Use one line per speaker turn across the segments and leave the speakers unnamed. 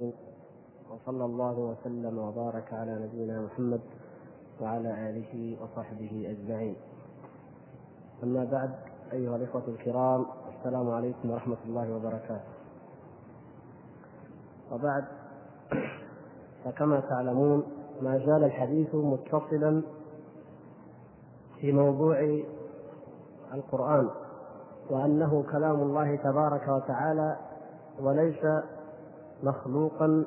وصلى الله وسلم وبارك على نبينا محمد وعلى آله وصحبه أجمعين. أما بعد أيها الإخوة الكرام السلام عليكم ورحمة الله وبركاته. وبعد فكما تعلمون ما زال الحديث متصلا في موضوع القرآن وأنه كلام الله تبارك وتعالى وليس مخلوقا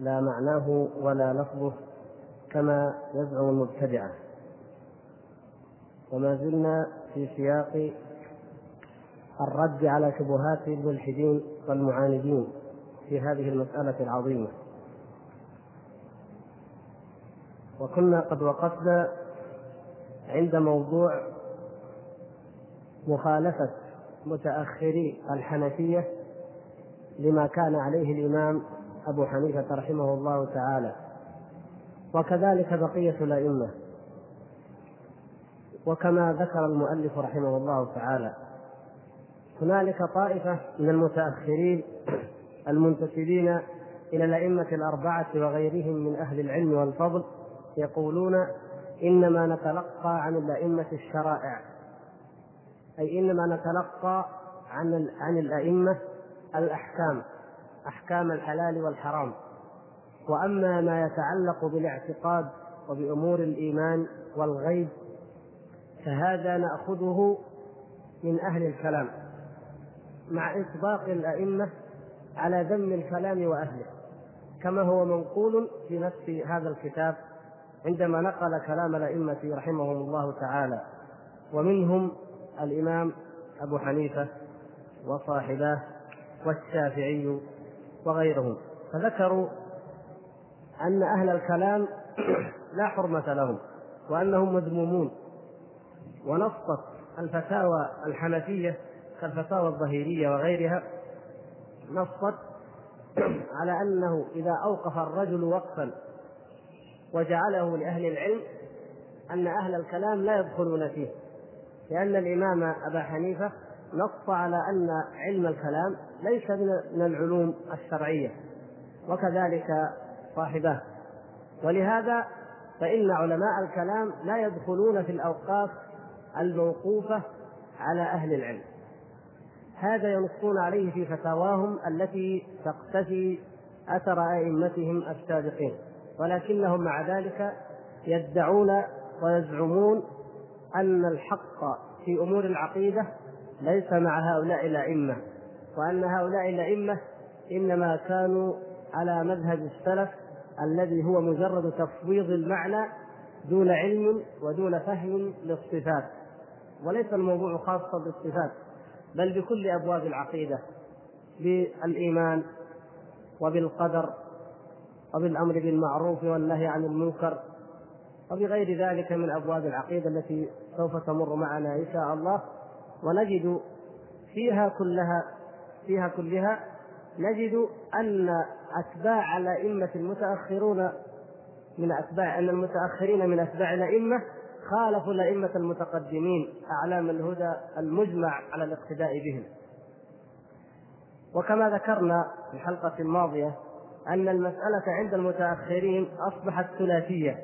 لا معناه ولا لفظه كما يزعم المبتدعة وما زلنا في سياق الرد على شبهات الملحدين والمعاندين في هذه المسألة العظيمة. وكنا قد وقفنا عند موضوع مخالفة متأخري الحنفية لما كان عليه الإمام أبو حنيفة رحمه الله تعالى. وكذلك بقية الأئمة. وكما ذكر المؤلف رحمه الله تعالى. هنالك طائفة من المتأخرين المنتسبين إلى الأئمة الأربعة وغيرهم من أهل العلم والفضل يقولون إنما نتلقى عن الأئمة الشرائع. أي إنما نتلقى عن عن الأئمة الأحكام أحكام الحلال والحرام. وأما ما يتعلق بالاعتقاد وبأمور الإيمان والغيب فهذا نأخذه من أهل الكلام مع إطباق الأئمة على ذم الكلام وأهله. كما هو منقول في نفس هذا الكتاب عندما نقل كلام الأئمة رحمهم الله تعالى. ومنهم الإمام أبو حنيفة وصاحباه والشافعي وغيرهم فذكروا أن أهل الكلام لا حرمة لهم وأنهم مذمومون. ونصت الفتاوى الحنفية كالفتاوى الظهيرية وغيرها نصت على أنه إذا أوقف الرجل وقفا وجعله لأهل العلم أن أهل الكلام لا يدخلون فيه لأن الإمام أبا حنيفة نص على أن علم الكلام ليس من العلوم الشرعية وكذلك صاحباه ولهذا فإن علماء الكلام لا يدخلون في الأوقاف الموقوفة على أهل العلم. هذا ينصون عليه في فتاواهم التي تقتفي أثر أئمتهم السابقين ولكنهم مع ذلك يدعون ويزعمون أن الحق في أمور العقيدة ليس مع هؤلاء الأئمة وأن هؤلاء الأئمة إنما كانوا على مذهب السلف الذي هو مجرد تفويض المعنى دون علم ودون فهم للصفات. وليس الموضوع خاصا بالصفات بل بكل أبواب العقيدة بالإيمان وبالقدر وبالأمر بالمعروف والنهي عن المنكر وبغير ذلك من أبواب العقيدة التي سوف تمر معنا إن شاء الله. ونجد فيها كلها فيها كلها نجد أن أتباع الأئمة المتأخرون من أتباع أن المتأخرين من أتباع الأئمة خالفوا الأئمة المتقدمين أعلام الهدى المجمع على الاقتداء بهم. وكما ذكرنا في الحلقة الماضية أن المسألة عند المتأخرين أصبحت ثلاثية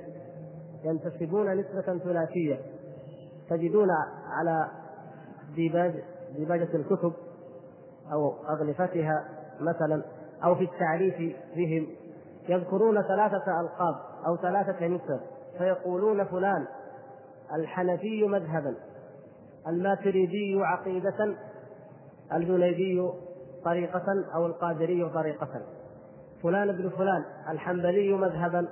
ينتسبون نسبة ثلاثية تجدون على ديباجة الكتب أو أغلفتها مثلا أو في التعريف بهم. يذكرون ثلاثة ألقاب أو ثلاثة نسب فيقولون فلان الحنفي مذهبا الماتريدي عقيدة الجنيدي طريقة أو القادري طريقة. فلان ابن فلان الحنبلي مذهبا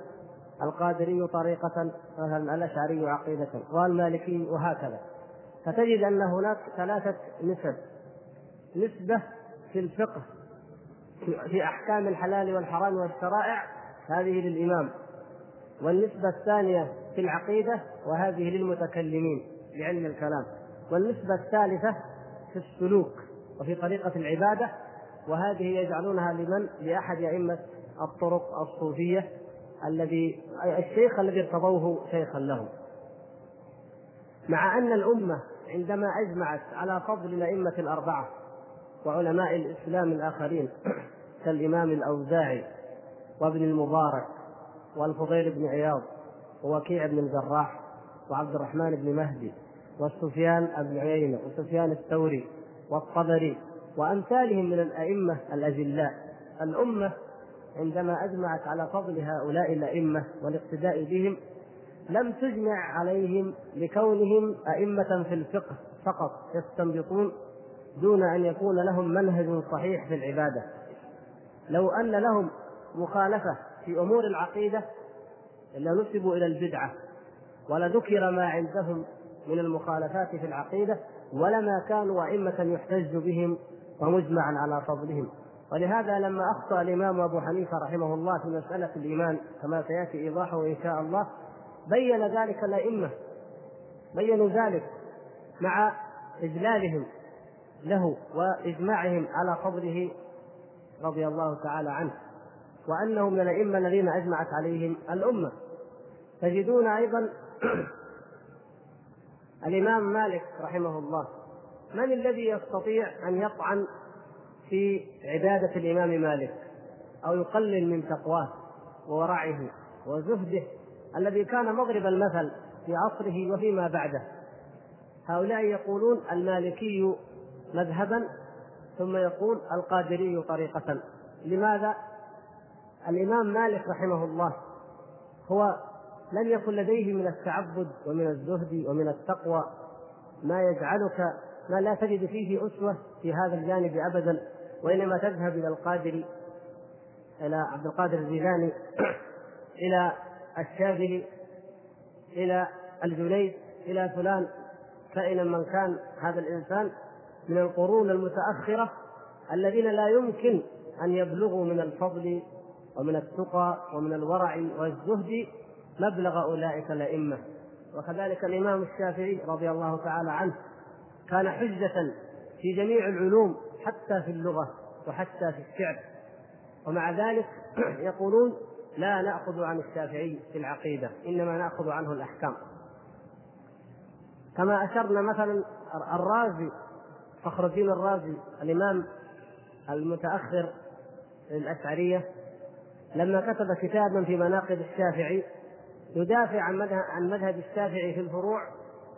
القادري طريقة مثلا الأشعري عقيدة والمالكي وهكذا. فتجد أن هناك ثلاثة نسب نسبة في الفقه في أحكام الحلال والحرام والشرائع هذه للإمام. والنسبة الثانية في العقيدة وهذه للمتكلمين بعلم الكلام. والنسبة الثالثة في السلوك وفي طريقة العبادة وهذه يجعلونها لمن؟ لأحد أئمة الطرق الصوفية الذي الشيخ الذي ارتضوه شيخا لهم. مع أن الأمة عندما أجمعت على فضل الأئمة الأربعة وعلماء الإسلام الآخرين كالإمام الأوزاعي وابن المبارك والفضيل بن عياض ووكيع بن الجراح وعبد الرحمن بن مهدي والسفيان بن عيينة وسفيان الثوري والطبري وأمثالهم من الأئمة الأجلاء. الأمة عندما أجمعت على فضل هؤلاء الأئمة والاقتداء بهم لم تجمع عليهم لكونهم أئمة في الفقه فقط يستنبطون دون أن يكون لهم منهج صحيح في العبادة. لو أن لهم مخالفة في أمور العقيدة لنسبوا إلى البدعة ولذكر ما عندهم من المخالفات في العقيدة ولما كانوا أئمة يحتج بهم ومجمعا على فضلهم. ولهذا لما أخطأ الإمام أبو حنيفة رحمه الله في مسألة الإيمان كما سيأتي إيضاحه إن شاء الله بين ذلك الأئمة بينوا ذلك مع إجلالهم له وإجماعهم على فضله رضي الله تعالى عنه وأنه من الأئمة الذين أجمعت عليهم الأمة. تجدون أيضا الإمام مالك رحمه الله من الذي يستطيع أن يطعن في عبادة الإمام مالك أو يقلل من تقواه وورعه وزهده الذي كان مضرب المثل في عصره وفيما بعده. هؤلاء يقولون المالكي مذهبا ثم يقول القادري طريقة. لماذا؟ الإمام مالك رحمه الله هو لم يكن لديه من التعبد ومن الزهد ومن التقوى. ما يجعلك ما لا تجد فيه أسوة في هذا الجانب أبدا وإنما تذهب إلى القادر إلى عبد القادر الجيلاني إلى الشاذلي إلى الجنيد إلى فلان كائنا من كان هذا الإنسان من القرون المتأخرة الذين لا يمكن أن يبلغوا من الفضل ومن التقى ومن الورع والزهد مبلغ أولئك الأئمة. وكذلك الإمام الشافعي رضي الله تعالى عنه كان حجة في جميع العلوم حتى في اللغة وحتى في الشعر. ومع ذلك يقولون لا نأخذ عن الشافعي في العقيدة إنما نأخذ عنه الأحكام. كما أشرنا مثلا الرازي فخر الدين الرازي الإمام المتأخر للأشعرية لما كتب كتابا في مناقب الشافعي يدافع عن مذهب عن مذهب الشافعي في الفروع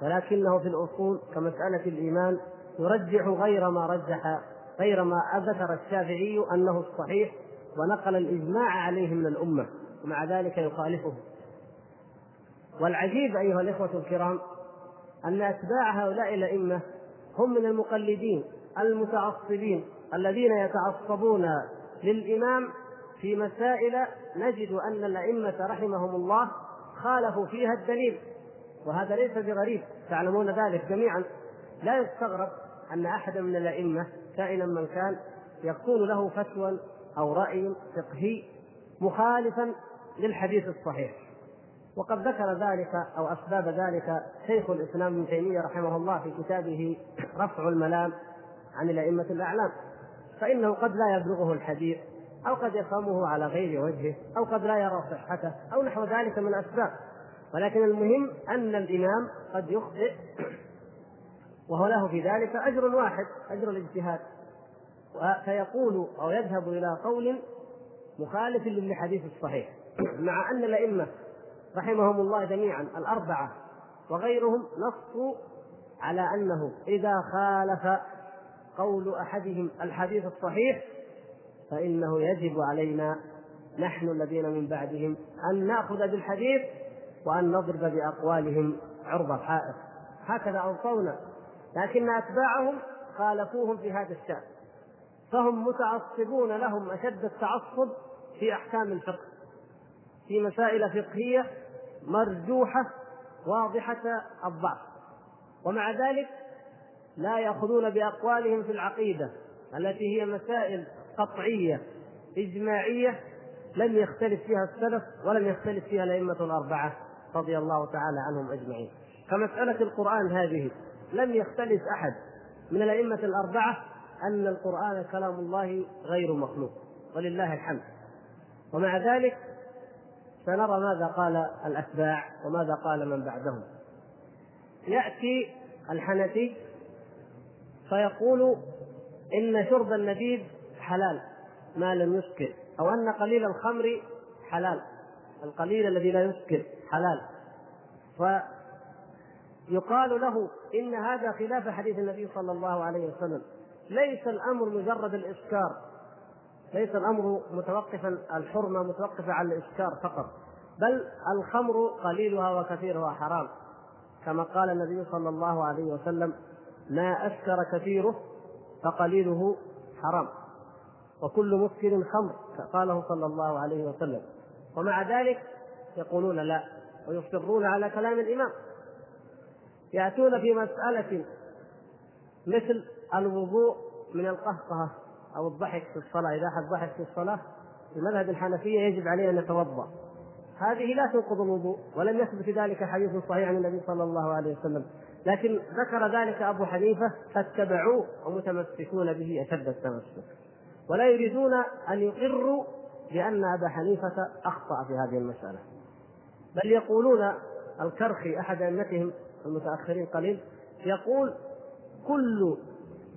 ولكنه في الأصول كمسألة الإيمان يرجح غير ما رجح غير ما ذكر الشافعي أنه الصحيح ونقل الإجماع عليه من الأمة ومع ذلك يخالفه. والعجيب أيها الإخوة الكرام أن أتباع هؤلاء الأئمة هم من المقلدين المتعصبين الذين يتعصبون للإمام في مسائل نجد أن الأئمة رحمهم الله خالفوا فيها الدليل. وهذا ليس بغريب تعلمون ذلك جميعا. لا يستغرب أن أحدا من الأئمة كائنا من كان يكون له فتوى أو رأي فقهي مخالفا للحديث الصحيح. وقد ذكر ذلك أو أسباب ذلك شيخ الإسلام ابن تيمية رحمه الله في كتابه رفع الملام عن الأئمة الأعلام. فإنه قد لا يبلغه الحديث أو قد يفهمه على غير وجهه أو قد لا يرى صحته أو نحو ذلك من الأسباب ولكن المهم أن الإمام قد يخطئ وهو له في ذلك أجر واحد أجر الاجتهاد. فيقول أو يذهب إلى قول مخالف للحديث الصحيح. مع أن الأئمة رحمهم الله جميعا الأربعة وغيرهم نصوا على أنه إذا خالف قول أحدهم الحديث الصحيح فإنه يجب علينا نحن الذين من بعدهم أن نأخذ بالحديث وأن نضرب بأقوالهم عرض الحائط. هكذا أوصونا لكن أتباعهم خالفوهم في هذا الشأن. فهم متعصبون لهم أشد التعصب في أحكام الفقه في مسائل فقهية مرجوحة واضحة الضعف ومع ذلك لا يأخذون بأقوالهم في العقيدة التي هي مسائل قطعية إجماعية لم يختلف فيها السلف ولم يختلف فيها الأئمة الأربعة رضي الله تعالى عنهم أجمعين. كمسألة القرآن هذه لم يختلف أحد من الأئمة الأربعة أن القرآن كلام الله غير مخلوق ولله الحمد. ومع ذلك سنرى ماذا قال الأتباع وماذا قال من بعدهم. يأتي الحنفي فيقول إن شرب النبيذ حلال ما لم يسكر أو أن قليل الخمر حلال القليل الذي لا يسكر حلال. فيقال له إن هذا خلاف حديث النبي صلى الله عليه وسلم. ليس الأمر مجرد الإسكار ليس الأمر متوقفا الحرمة متوقفة على الإسكار فقط بل الخمر قليلها وكثيرها حرام. كما قال النبي صلى الله عليه وسلم ما أسكر كثيره فقليله حرام. وكل مسكر خمر قاله صلى الله عليه وسلم. ومع ذلك يقولون لا ويصرون على كلام الإمام. يأتون في مسألة مثل الوضوء من القهقهة أو الضحك في الصلاة. إذا أحد ضحك في الصلاة في مذهب الحنفية يجب عليه أن يتوضأ هذه لا تنقض الوضوء ولم يثبت ذلك حديث صحيح عن النبي صلى الله عليه وسلم. لكن ذكر ذلك أبو حنيفة فاتبعوه ومتمسكون به أشد التمسك. ولا يريدون أن يقروا بأن أبا حنيفة أخطأ في هذه المسألة. بل يقولون الكرخي أحد أئمتهم المتأخرين قليل يقول كل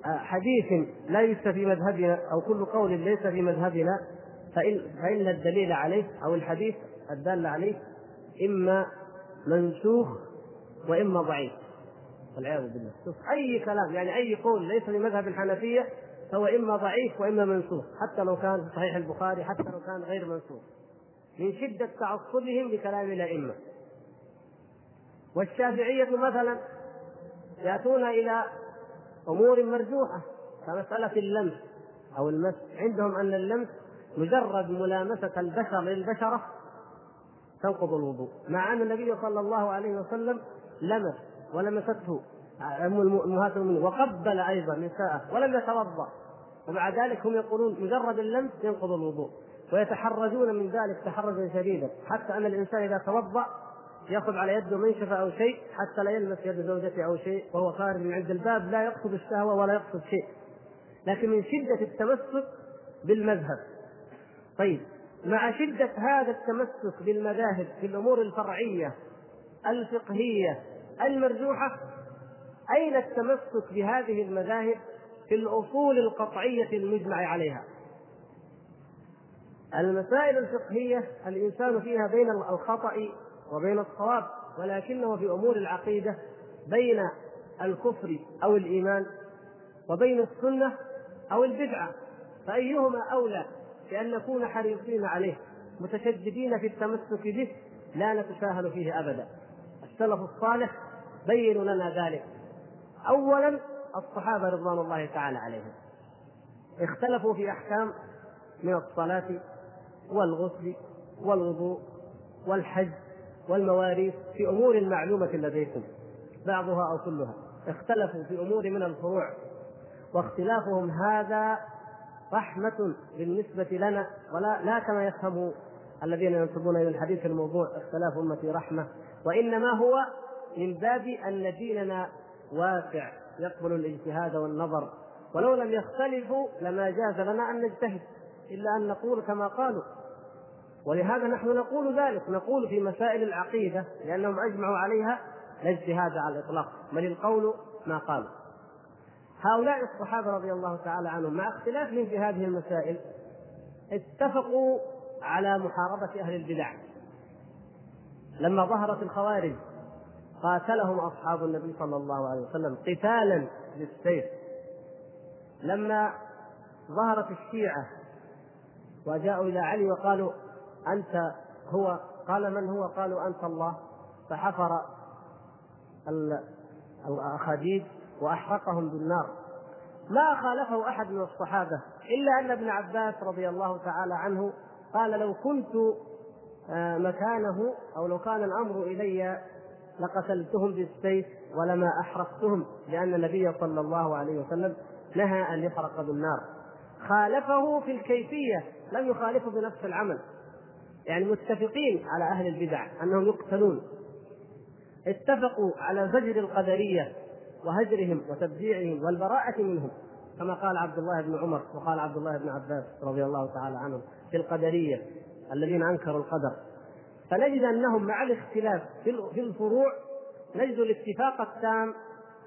حديث ليس في مذهبنا أو كل قول ليس في مذهبنا فإن, فإن الدليل عليه أو الحديث الدال عليه إما منسوخ وإما ضعيف. والعياذ بالله. شوف أي كلام يعني أي قول ليس لمذهب الحنفية فهو إما ضعيف وإما منسوخ حتى لو كان صحيح البخاري حتى لو كان غير منسوخ. من شدة تعصبهم لكلام الأئمة. والشافعية مثلا يأتون إلى أمور مرجوحة كمسألة اللمس أو المس عندهم أن اللمس مجرد ملامسة البشر للبشرة تنقض الوضوء. مع أن النبي صلى الله عليه وسلم لمس ولمسته أم أمهات المؤمنين وقبل أيضا نساءه ولم يتوضأ. ومع ذلك هم يقولون مجرد اللمس ينقض الوضوء ويتحرجون من ذلك تحرجا شديدا. حتى أن الإنسان إذا توضأ ياخذ على يده منشفة أو شيء حتى لا يلمس يد زوجته أو شيء وهو خارج من عند الباب لا يقصد الشهوة ولا يقصد شيء. لكن من شدة التمسك بالمذهب. طيب مع شدة هذا التمسك بالمذاهب في الأمور الفرعية الفقهية المرجوحة أين التمسك بهذه المذاهب في الأصول القطعية المجمع عليها؟ المسائل الفقهية الإنسان فيها بين الخطأ وبين الصواب ولكنه في أمور العقيدة بين الكفر أو الإيمان وبين السنة أو البدعة فأيهما أولى بأن نكون حريصين عليه متشددين في التمسك به؟ لا نتساهل فيه أبدا. السلف الصالح بينوا لنا ذلك. اولا الصحابة رضوان الله تعالى عليهم. اختلفوا في أحكام من الصلاة والغسل والوضوء والحج والمواريث في أمور معلومة لديكم بعضها أو كلها اختلفوا في أمور من الفروع واختلافهم هذا رحمة بالنسبة لنا ولا لا كما يفهم الذين ينسبون إلى الحديث الموضوع اختلاف أمتي رحمة وإنما هو من باب أن ديننا واسع يقبل الاجتهاد والنظر ولو لم يختلفوا لما جاز لنا أن نجتهد إلا أن نقول كما قالوا. ولهذا نحن نقول ذلك نقول في مسائل العقيدة لأنهم أجمعوا عليها لا اجتهاد على الإطلاق بل القول ما قال. هؤلاء الصحابة رضي الله تعالى عنهم مع اختلافهم في هذه المسائل اتفقوا على محاربة أهل البدع. لما ظهرت الخوارج قاتلهم أصحاب النبي صلى الله عليه وسلم قتالا بالسيف لما ظهرت الشيعة وجاءوا إلى علي وقالوا أنت هو قال من هو؟ قالوا أنت الله. فحفر الأخاديد وأحرقهم بالنار. ما خالفه أحد من الصحابة إلا أن ابن عباس رضي الله تعالى عنه قال لو كنت آه، مكانه أو لو كان الأمر إلي لقتلتهم بالسيف ولما أحرقتهم لأن النبي صلى الله عليه وسلم نهى أن يحرق بالنار. خالفه في الكيفية لم يخالفه بنفس العمل. يعني متفقين على أهل البدع أنهم يقتلون. اتفقوا على زجر القدرية وهجرهم وتبديعهم والبراءة منهم كما قال عبد الله بن عمر وقال عبد الله بن عباس رضي الله تعالى عنهم في القدرية الذين أنكروا القدر. فنجد أنهم مع الاختلاف في الفروع نجد الاتفاق التام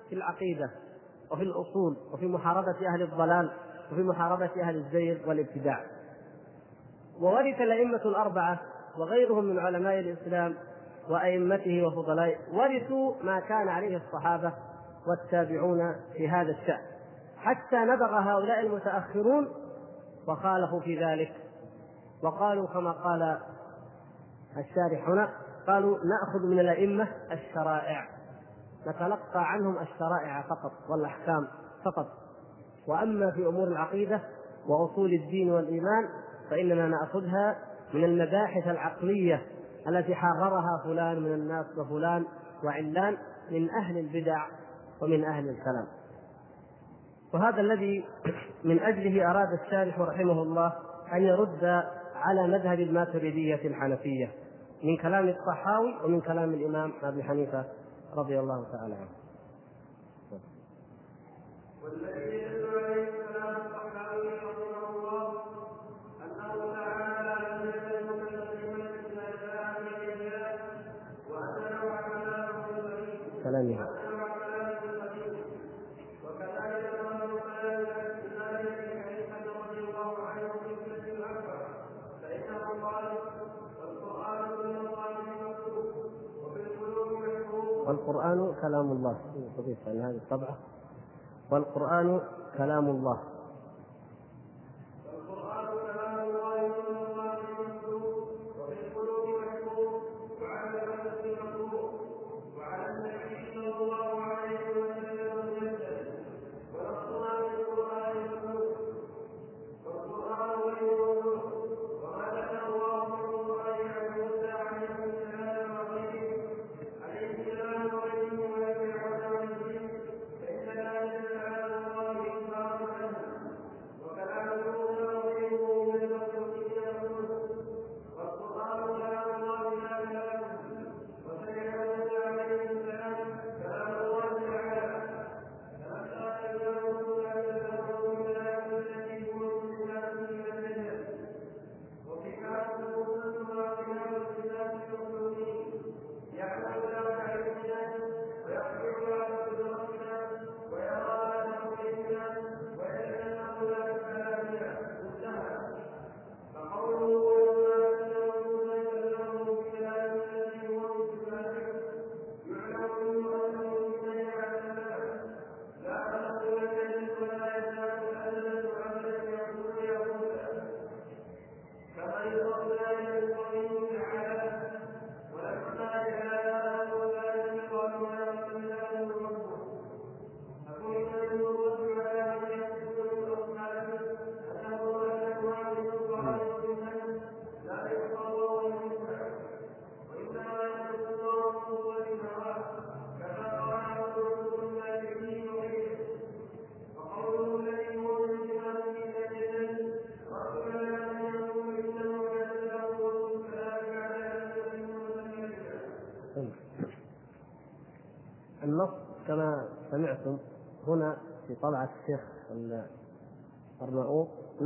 في العقيدة وفي الأصول وفي محاربة أهل الضلال وفي محاربة أهل الزيغ والابتداع. وورث الأئمة الأربعة وغيرهم من علماء الإسلام وأئمته وفضلائه ورثوا ما كان عليه الصحابة والتابعون في هذا الشأن. حتى نبغ هؤلاء المتأخرون وخالفوا في ذلك. وقالوا كما قال الشارح هنا قالوا نأخذ من الأئمة الشرائع. نتلقى عنهم الشرائع فقط والأحكام فقط. وأما في أمور العقيدة وأصول الدين والإيمان فإننا نأخذها من المباحث العقلية التي حررها فلان من الناس وفلان وعلان من أهل البدع ومن أهل الكلام. وهذا الذي من أجله أراد الشارح رحمه الله أن يرد على مذهب الماتريدية الحنفية من كلام الطحاوي ومن كلام الإمام أبي حنيفة رضي الله تعالى عنه. كلامها والقرآن كلام الله. عن هذه الطبعة. والقرآن كلام الله.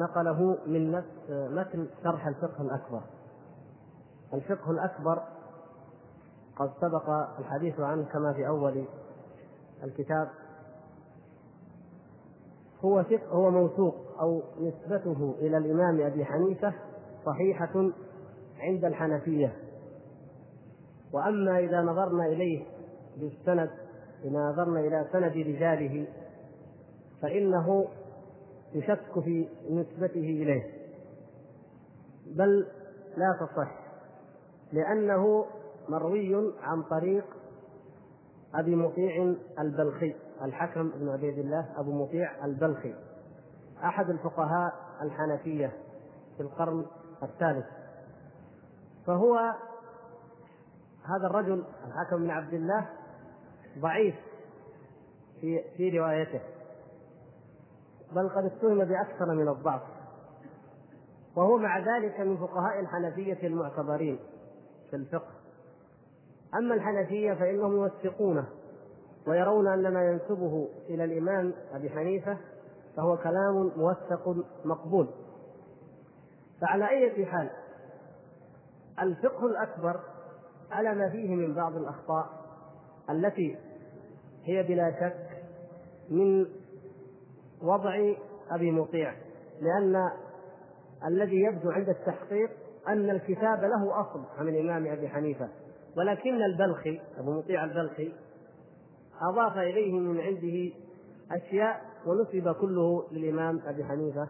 نقله من نفس متن شرح الفقه الأكبر. الفقه الأكبر قد سبق الحديث عنه كما في أول الكتاب. هو فقه هو موثوق أو نسبته إلى الإمام أبي حنيفة صحيحة عند الحنفية. وأما إذا نظرنا إليه بالسند إذا نظرنا إلى سند رجاله فإنه يشك في نسبته إليه. بل لا تصح لأنه مروي عن طريق أبي مطيع البلخي الحكم بن عبيد الله أبو مطيع البلخي أحد الفقهاء الحنفية في القرن الثالث. فهو هذا الرجل الحكم بن عبد الله ضعيف في في روايته. بل قد اتهم بأكثر من الضعف. وهو مع ذلك من فقهاء الحنفية المعتبرين في الفقه. أما الحنفية فإنهم يوثقونه ويرون أن ما ينسبه إلى الإمام أبي حنيفة فهو كلام موثق مقبول. فعلى أي حال الفقه الأكبر على ما فيه من بعض الأخطاء التي هي بلا شك من وضع أبي مطيع لأن الذي يبدو عند التحقيق أن الكتاب له أصل عن الإمام أبي حنيفة. ولكن البلخي أبو مطيع البلخي أضاف إليه من عنده أشياء ونسب كله للإمام أبي حنيفة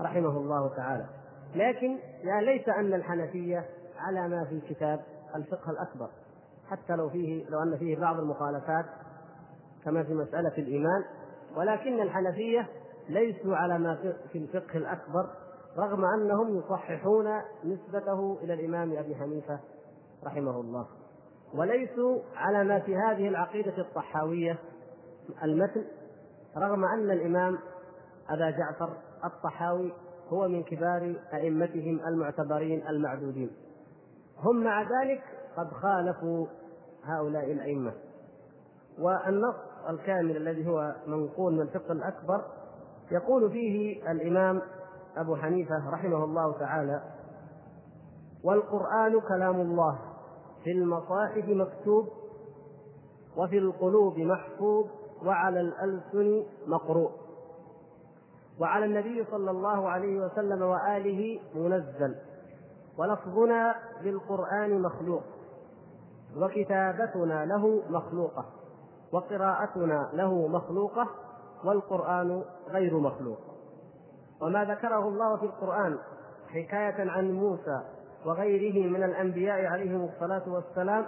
رحمه الله تعالى. لكن يعني ليس أن الحنفية على ما في كتاب الفقه الأكبر حتى لو فيه لو أن فيه بعض المخالفات كما في مسألة الإيمان. ولكن الحنفية ليسوا على ما في الفقه الأكبر رغم أنهم يصححون نسبته إلى الإمام أبي حنيفة رحمه الله. وليسوا على ما في هذه العقيدة الطحاوية المتن رغم أن الإمام أبا جعفر الطحاوي هو من كبار أئمتهم المعتبرين المعدودين. هم مع ذلك قد خالفوا هؤلاء الأئمة. والنص الكامل الذي هو منقول من الفقه الأكبر يقول فيه الإمام أبو حنيفة رحمه الله تعالى والقرآن كلام الله في المصاحف مكتوب وفي القلوب محفوظ وعلى الألسن مقروء. وعلى النبي صلى الله عليه وسلم وآله منزل ولفظنا بالقرآن مخلوق وكتابتنا له مخلوقة. وقراءتنا له مخلوقة والقرآن غير مخلوق. وما ذكره الله في القرآن حكاية عن موسى وغيره من الأنبياء عليهم الصلاة والسلام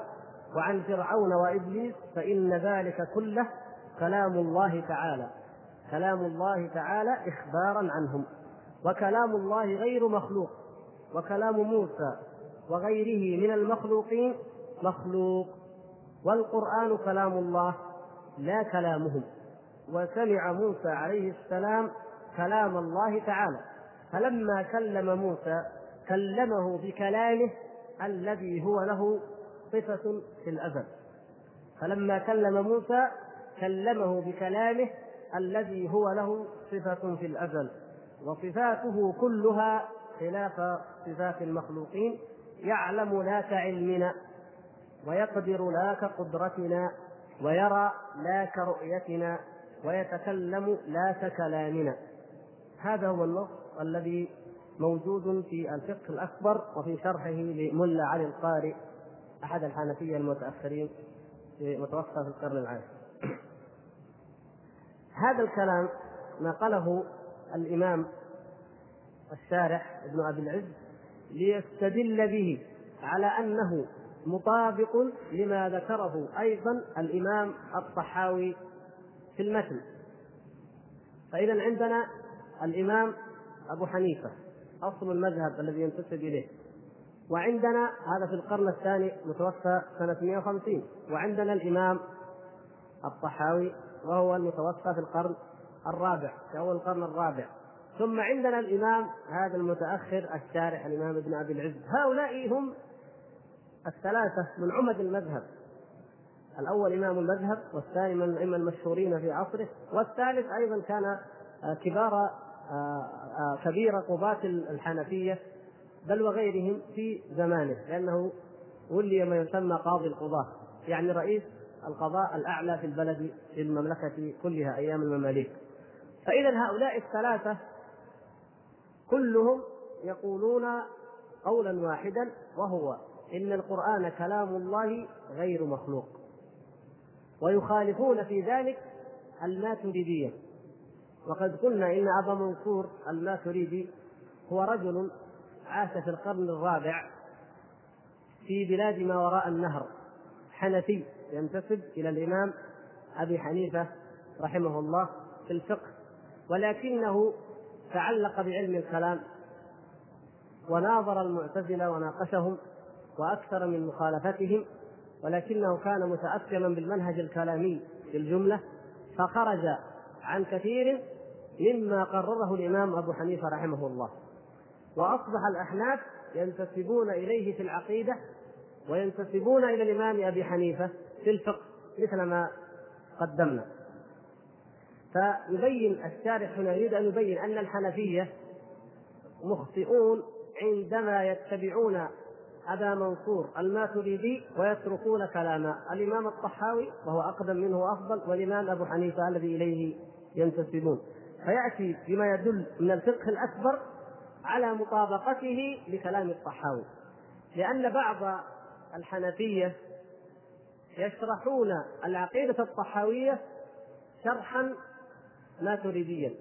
وعن فرعون وإبليس فإن ذلك كله كلام الله تعالى. كلام الله تعالى إخبارا عنهم. وكلام الله غير مخلوق. وكلام موسى وغيره من المخلوقين مخلوق. والقرآن كلام الله. لا كلامهم. وسمع موسى عليه السلام كلام الله تعالى. فلما كلم موسى كلمه بكلامه الذي هو له صفة في الأزل فلما كلم موسى كلمه بكلامه الذي هو له صفة في الأزل وصفاته كلها خلاف صفات المخلوقين. يعلم لا كعلمنا ويقدر لا كقدرتنا. ويرى لا كرؤيتنا ويتكلم لا ككلامنا. هذا هو النص الذي موجود في الفقه الأكبر وفي شرحه لملا علي القارئ أحد الحنفية المتأخرين متوفى في القرن العاشر. هذا الكلام نقله الإمام الشارح ابن أبي العز ليستدل به على أنه مطابق لما ذكره أيضا الإمام الطحاوي في المتن. فإذا عندنا الإمام أبو حنيفة أصل المذهب الذي ينتسب إليه. وعندنا هذا في القرن الثاني متوفى سنة 150 وعندنا الإمام الطحاوي وهو المتوفى في القرن الرابع في أول القرن الرابع. ثم عندنا الإمام هذا المتأخر الشارح الإمام ابن أبي العز. هؤلاء هم الثلاثة من عمد المذهب. الأول إمام المذهب والثاني من الأئمة المشهورين في عصره والثالث أيضا كان كبار كبير قضاة الحنفية بل وغيرهم في زمانه لأنه ولي ما يسمى قاضي القضاة يعني رئيس القضاء الأعلى في البلد في المملكة كلها أيام المماليك. فإذا هؤلاء الثلاثة كلهم يقولون قولا واحدا وهو إن القرآن كلام الله غير مخلوق. ويخالفون في ذلك الماتريدية. وقد قلنا إن أبا منصور الماتريدي هو رجل عاش في القرن الرابع في بلاد ما وراء النهر حنفي ينتسب إلى الإمام أبي حنيفة رحمه الله في الفقه. ولكنه تعلق بعلم الكلام وناظر المعتزلة وناقشهم وأكثر من مخالفتهم ولكنه كان متأثرا بالمنهج الكلامي في الجملة فخرج عن كثير مما قرره الإمام أبو حنيفة رحمه الله. وأصبح الأحناف ينتسبون إليه في العقيدة وينتسبون إلى الإمام أبي حنيفة في الفقه مثل ما قدمنا. فيبين الشارح هنا يريد أن يبين أن الحنفية مخطئون عندما يتبعون أبا منصور الماتريدي ويتركون كلام الإمام الطحاوي وهو أقدم منه وأفضل والإمام أبو حنيفة الذي إليه ينتسبون. فيأتي بما يدل من الفقه الأكبر على مطابقته لكلام الطحاوي. لأن بعض الحنفية يشرحون العقيدة الطحاوية شرحا ماتريديا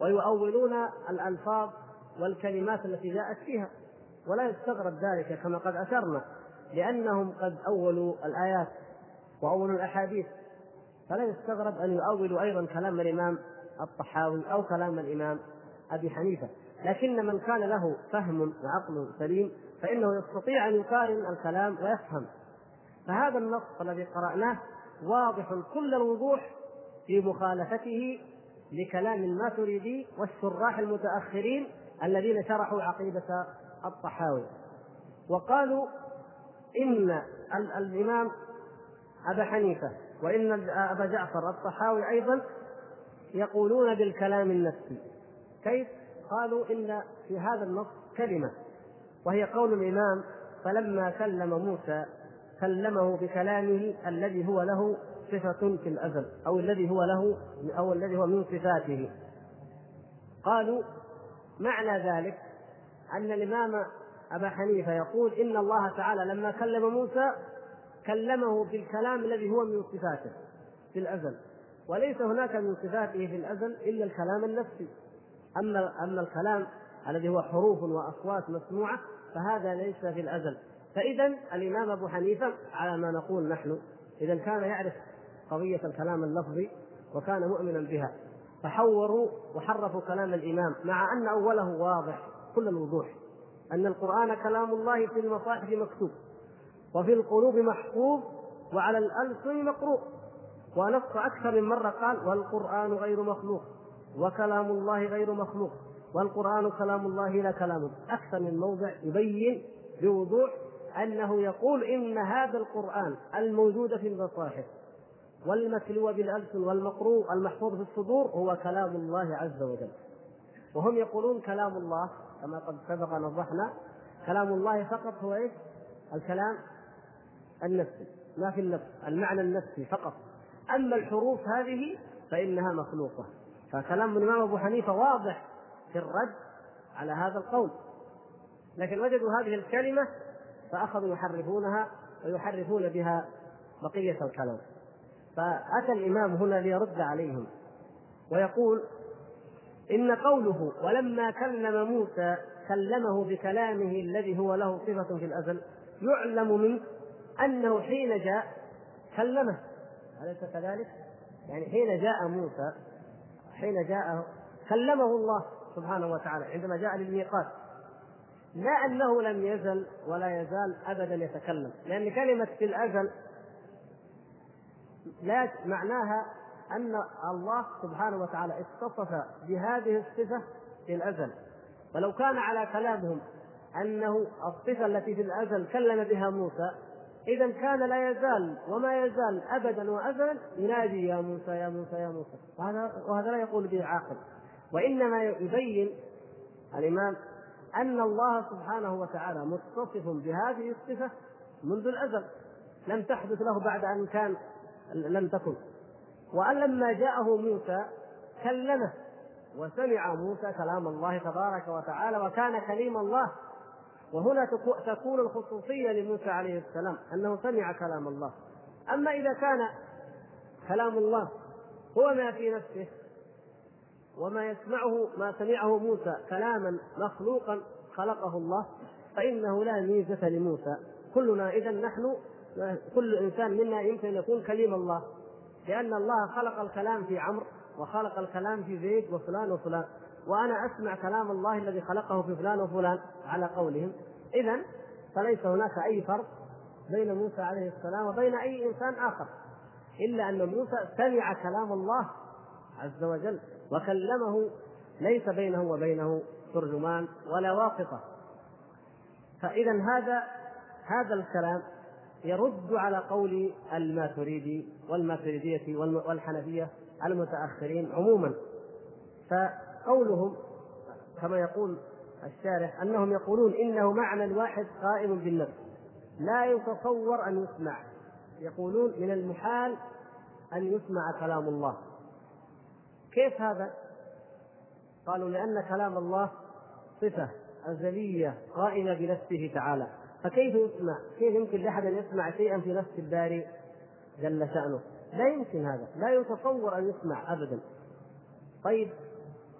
ويؤولون الألفاظ والكلمات التي جاءت فيها. ولا يستغرب ذلك كما قد أشرنا لأنهم قد أولوا الآيات وأولوا الأحاديث. فلا يستغرب أن يؤولوا أيضا كلام الإمام الطحاوي أو كلام الإمام أبي حنيفة. لكن من كان له فهم وعقل سليم فإنه يستطيع أن يقارن الكلام ويفهم. فهذا النص الذي قرأناه واضح كل الوضوح في مخالفته لكلام الماتريدي والشراح المتأخرين الذين شرحوا عقيدة الطحاوي. وقالوا إن الإمام أبا حنيفة وإن أبا جعفر الطحاوي أيضا يقولون بالكلام النفسي. كيف؟ قالوا إن في هذا النص كلمة وهي قول الإمام فلما كلم موسى كلمه بكلامه الذي هو له صفة في الأزل أو الذي هو له أو الذي هو من صفاته. قالوا معنى ذلك أن الإمام أبا حنيفة يقول إن الله تعالى لما كلم موسى كلمه بالكلام الذي هو من صفاته في الأزل. وليس هناك من صفاته في الأزل إلا الكلام النفسي. أما أما الكلام الذي هو حروف وأصوات مسموعة فهذا ليس في الأزل. فإذا الإمام أبو حنيفة على ما نقول نحن إذا كان يعرف قضية الكلام اللفظي وكان مؤمنا بها فحوروا وحرفوا كلام الإمام مع أن أوله واضح. كل الوضوح أن القرآن كلام الله في المصاحف مكتوب وفي القلوب محفوظ وعلى الألسن مقروء. ونص أكثر من مرة قال والقرآن غير مخلوق وكلام الله غير مخلوق والقرآن كلام الله لا كلام. أكثر من موضع يبين بوضوح أنه يقول إن هذا القرآن الموجود في المصاحف والمتلو بالألسن والمقروء المحفوظ في الصدور هو كلام الله عز وجل. وهم يقولون كلام الله كما قد سبق وضحنا كلام الله فقط هو إيش؟ الكلام النفسي ما في النفس المعنى النفسي فقط. أما الحروف هذه فإنها مخلوقة. فكلام الإمام أبو حنيفة واضح في الرد على هذا القول. لكن وجدوا هذه الكلمة فأخذوا يحرفونها ويحرفون بها بقية الكلام. فأتى الإمام هنا ليرد عليهم ويقول إن قوله ولما كلم موسى كلمه بكلامه الذي هو له صفة في الأزل يعلم منه أنه حين جاء كلمه أليس كذلك؟ يعني حين جاء موسى حين جاء كلمه الله سبحانه وتعالى عندما جاء للميقات لا أنه لم يزل ولا يزال أبدا يتكلم لأن كلمة في الأزل لا معناها أن الله سبحانه وتعالى اتصف بهذه الصفة في الأزل. ولو كان على كلامهم أنه الصفة التي في الأزل كلم بها موسى إذا كان لا يزال وما يزال أبدا وأزلا ينادي يا موسى يا موسى يا موسى. وهذا وهذا لا يقول به عاقل. وإنما يبين الإمام أن الله سبحانه وتعالى متصف بهذه الصفة منذ الأزل. لم تحدث له بعد أن كان لم تكن. وأن لما جاءه موسى كلمه وسمع موسى كلام الله تبارك وتعالى وكان كليم الله. وهنا تكون الخصوصية لموسى عليه السلام أنه سمع كلام الله. أما إذا كان كلام الله هو ما في نفسه وما يسمعه ما سمعه موسى كلاما مخلوقا خلقه الله فإنه لا ميزة لموسى. كلنا إذا نحن كل إنسان منا يمكن أن يكون كليم الله. لأن الله خلق الكلام في عمرو وخلق الكلام في زيد وفلان وفلان. وأنا أسمع كلام الله الذي خلقه في فلان وفلان على قولهم. إذا فليس هناك أي فرق بين موسى عليه السلام وبين أي إنسان آخر. إلا أن موسى سمع كلام الله عز وجل وكلمه ليس بينه وبينه ترجمان ولا واسطة فإذا هذا هذا الكلام يرد على قول الماتريدي والماتريدية والحنفية المتأخرين عموما. فقولهم كما يقول الشارح أنهم يقولون إنه معنى واحد قائم بالنفس. لا يتصور أن يسمع. يقولون من المحال أن يسمع كلام الله. كيف هذا؟ قالوا لأن كلام الله صفة أزلية قائمة بنفسه تعالى. فكيف يسمع؟ كيف يمكن لأحد أن يسمع شيئا في نفس الباري جل شأنه؟ لا يمكن هذا، لا يتصور أن يسمع أبدا. طيب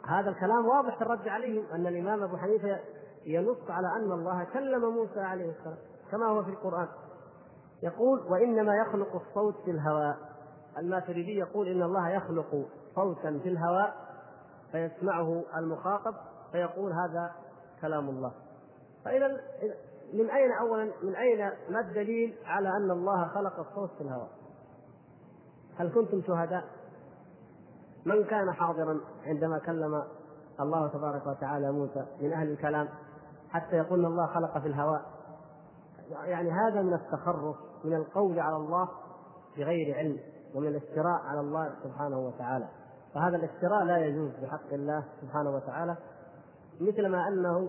هذا الكلام واضح الرد عليهم أن الإمام أبو حنيفة ينص على أن الله كلم موسى عليه السلام كما هو في القرآن يقول وإنما يخلق الصوت في الهواء الماتريدي يقول إن الله يخلق صوتا في الهواء فيسمعه المخاطب فيقول هذا كلام الله فإذا من أين أولا من أين ما الدليل على أن الله خلق الصوت في الهواء؟ هل كنتم شهداء؟ من كان حاضرا عندما كلم الله تبارك وتعالى موسى من أهل الكلام حتى يقول الله خلق في الهواء يعني هذا من التخرص من القول على الله بغير علم ومن الافتراء على الله سبحانه وتعالى فهذا الافتراء لا يجوز بحق الله سبحانه وتعالى مثلما أنه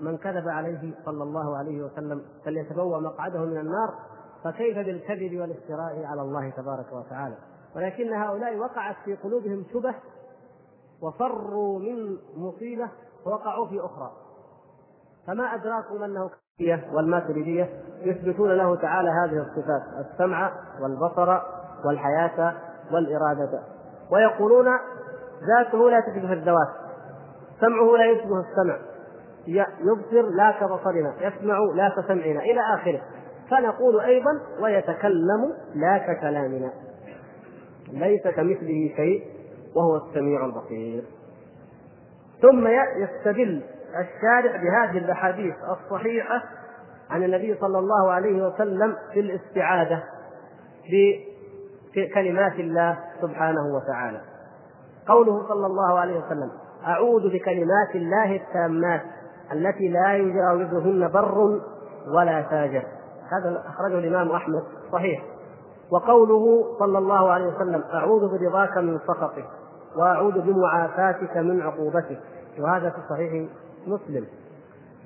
من كذب عليه صلى الله عليه وسلم فليتبوأ مقعده من النار فكيف بالكذب والافتراء على الله تبارك وتعالى؟ ولكن هؤلاء وقعت في قلوبهم شبه وفروا من مصيبة ووقعوا في أخرى. فما أدراكم أنه والماتريدية؟ يثبتون له تعالى هذه الصفات السمع والبصر والحياة والإرادة. ويقولون ذاته لا تشبه الذوات سمعه لا يشبه السمع. يبصر لا كبصرنا يسمع لا كسمعنا إلى آخره. فنقول أيضا ويتكلم لا ككلامنا ليس كمثله شيء وهو السميع البصير. ثم يستدل الشارع بهذه الأحاديث الصحيحة عن النبي صلى الله عليه وسلم في الاستعاذة بكلمات الله سبحانه وتعالى. قوله صلى الله عليه وسلم أعوذ بكلمات الله التامات. التي لا يجاوزهن بر ولا فاجر. هذا أخرجه الإمام أحمد صحيح. وقوله صلى الله عليه وسلم أعوذ برضاك من سخطك وأعوذ بمعافاتك من عقوبتك. وهذا في صحيح مسلم.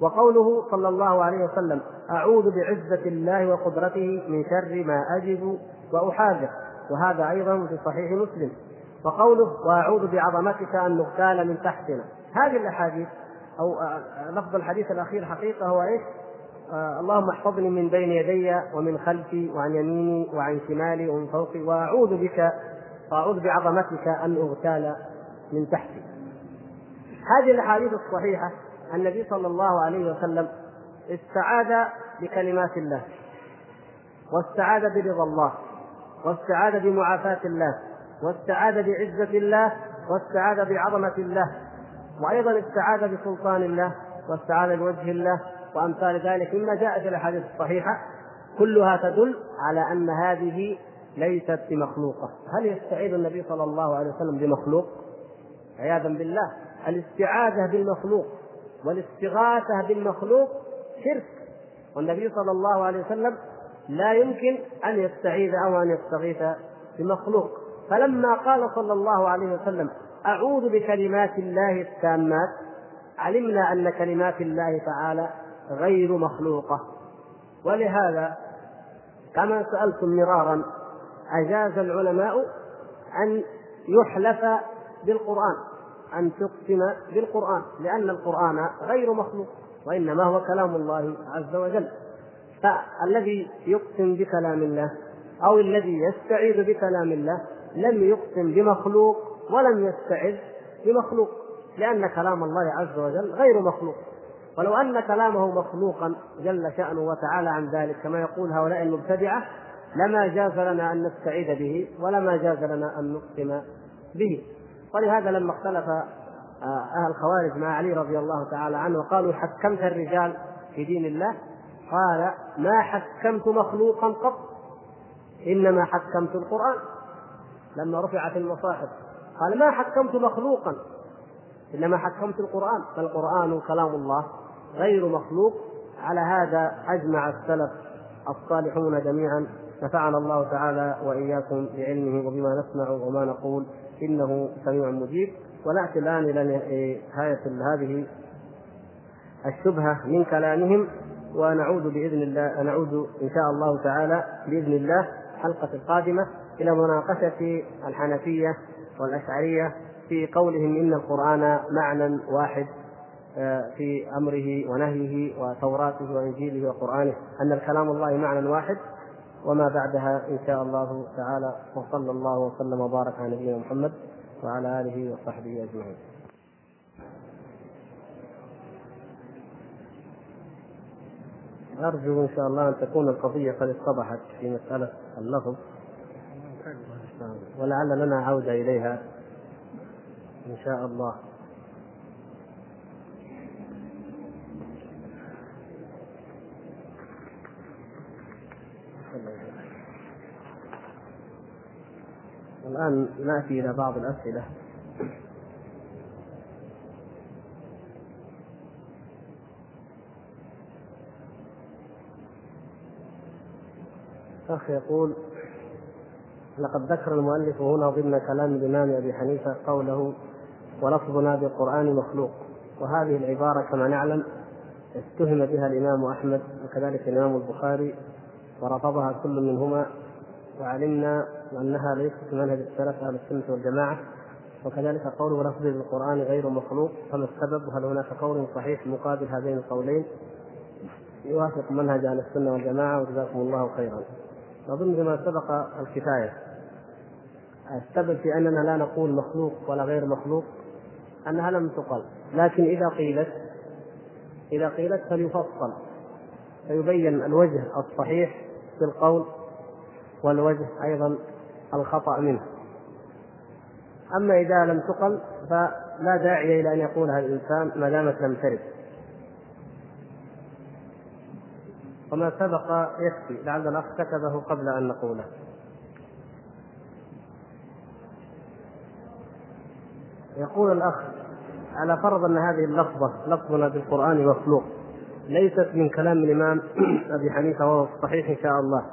وقوله صلى الله عليه وسلم أعوذ بعزة الله وقدرته من شر ما أجد وأحاذر. وهذا أيضا في صحيح مسلم. وقوله وأعوذ بعظمتك أن نغتال من تحتنا. هذه الأحاديث أو لفظ الحديث الأخير حقيقة هو إيش؟ آه اللهم احفظني من بين يدي ومن خلفي وعن يميني وعن شمالي ومن فوقي وأعوذ بك وأعوذ بعظمتك أن أغتال من تحتي. هذه الأحاديث الصحيحة النبي صلى الله عليه وسلم استعاذ بكلمات الله واستعاذ برضا الله واستعاذ بمعافاة الله واستعاذ بعزة الله واستعاذ بعظمة الله وأيضا استعاذ بسلطان الله واستعاذ بوجه الله وأمثال ذلك مما جاء في الأحاديث الصحيحة كلها تدل على أن هذه ليست بمخلوقة. هل يستعيذ النبي صلى الله عليه وسلم بمخلوق؟ عياذا بالله. الاستعاذة بالمخلوق والاستغاثة بالمخلوق شرك. والنبي صلى الله عليه وسلم لا يمكن أن يستعيذ أو أن يستغيث بمخلوق. فلما قال صلى الله عليه وسلم أعوذ بكلمات الله التامات. علمنا أن كلمات الله تعالى غير مخلوقة. ولهذا كما سألتم مرارا أجاز العلماء أن يحلف بالقرآن أن تقسم بالقرآن لأن القرآن غير مخلوق وإنما هو كلام الله عز وجل. فالذي يقسم بكلام الله أو الذي يستعيذ بكلام الله لم يقسم بمخلوق ولم يستعذ بمخلوق لأن كلام الله عز وجل غير مخلوق. ولو أن كلامه مخلوقا جل شأنه وتعالى عن ذلك كما يقول هؤلاء المبتدعة لما جاز لنا أن نستعيذ به ولما جاز لنا أن نقسم به. ولهذا لما اختلف آه، أهل الخوارج مع علي رضي الله تعالى عنه وقالوا حكمت الرجال في دين الله قال ما حكمت مخلوقا قط إنما حكمت القرآن. لما رفعت المصاحف قال ما حكمت مخلوقا. إنما حكمت القرآن. فالقرآن كلام الله. غير مخلوق. على هذا أجمع السلف الصالحون جميعا. نفعنا الله تعالى وإياكم بعلمه وبما نسمع وما نقول. إنه سميع مجيب. ونأتي الآن إلى نهاية هذه الشبهة من كلامهم. ونعود بإذن الله. نعود إن شاء الله تعالى بإذن الله. الحلقة القادمة إلى مناقشة الحنفية والأشعرية في قولهم إن القرآن معنى واحد آه، في أمره ونهيه وتوراته وإنجيله وقرآنه أن الكلام الله معنى واحد وما بعدها إن شاء الله تعالى وصلى الله وسلم وبارك على نبينا محمد وعلى آله وصحبه أجمعين. أرجو إن شاء الله أن تكون القضية قد اتضحت في مسألة اللفظ ولعل لنا عودة إليها إن شاء الله. الآن نأتي إلى بعض الأسئلة. أخ يقول لقد ذكر المؤلف هنا ضمن كلام الإمام أبي حنيفة قوله ولفظنا بالقرآن مخلوق وهذه العبارة كما نعلم اتهم بها الإمام أحمد وكذلك الإمام البخاري ورفضها كل منهما. وعلمنا أنها ليست منهج السلف أهل السنة والجماعة. وكذلك قوله لفظ بالقرآن غير مخلوق فما السبب؟ وهل هناك قول صحيح مقابل هذين القولين؟ يوافق منهج أهل السنة والجماعة وجزاكم الله خيرا. أظن بما سبق الكفاية. السبب في أننا لا نقول مخلوق ولا غير مخلوق أنها لم تقل. لكن إذا قيلت إذا قيلت فليفصل فيبين الوجه الصحيح في القول والوجه أيضا الخطأ منه. أما إذا لم تقل فلا داعي إلى أن يقولها الإنسان ما دامت لم ترد. وما سبق يكفي لعل الأخ كتبه قبل أن نقوله. يقول الأخ على فرض أن هذه اللفظة لفظنا بالقرآن مخلوق ليست من كلام الإمام أبي حنيفة وهو الصحيح إن شاء الله.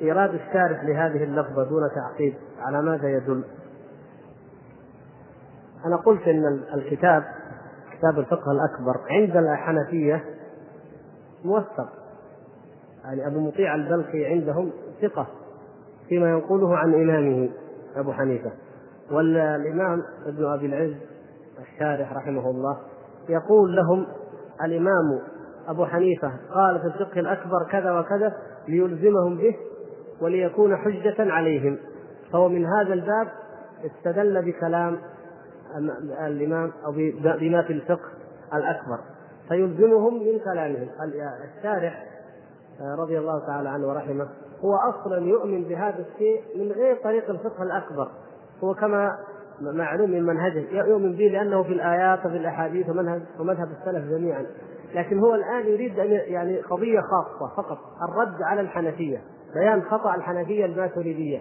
إيراد الشارح لهذه اللفظة دون تعقيد على ماذا يدل؟ أنا قلت أن الكتاب كتاب الفقه الأكبر عند الحنفية موثق. يعني أبو مطيع البلخي عندهم ثقة فيما ينقله عن إمامه أبو حنيفة. والإمام ابن أبي العز الشارح رحمه الله يقول لهم الإمام أبو حنيفة قال في الفقه الأكبر كذا وكذا ليلزمهم به وليكون حجة عليهم. فهو من هذا الباب استدل بكلام الإمام أو بما في الفقه الأكبر. فيلزمهم من كلامهم. الشارح رضي الله تعالى عنه ورحمه هو أصلا يؤمن بهذا الشيء من غير طريق الفقه الأكبر. هو كما معلوم من منهجه. يؤمن به لأنه في الآيات وفي الأحاديث ومنهج ومذهب السلف جميعا. لكن هو الآن يريد أن يعني قضية خاصة فقط الرد على الحنفية بيان خطأ الحنفية الماتريدية.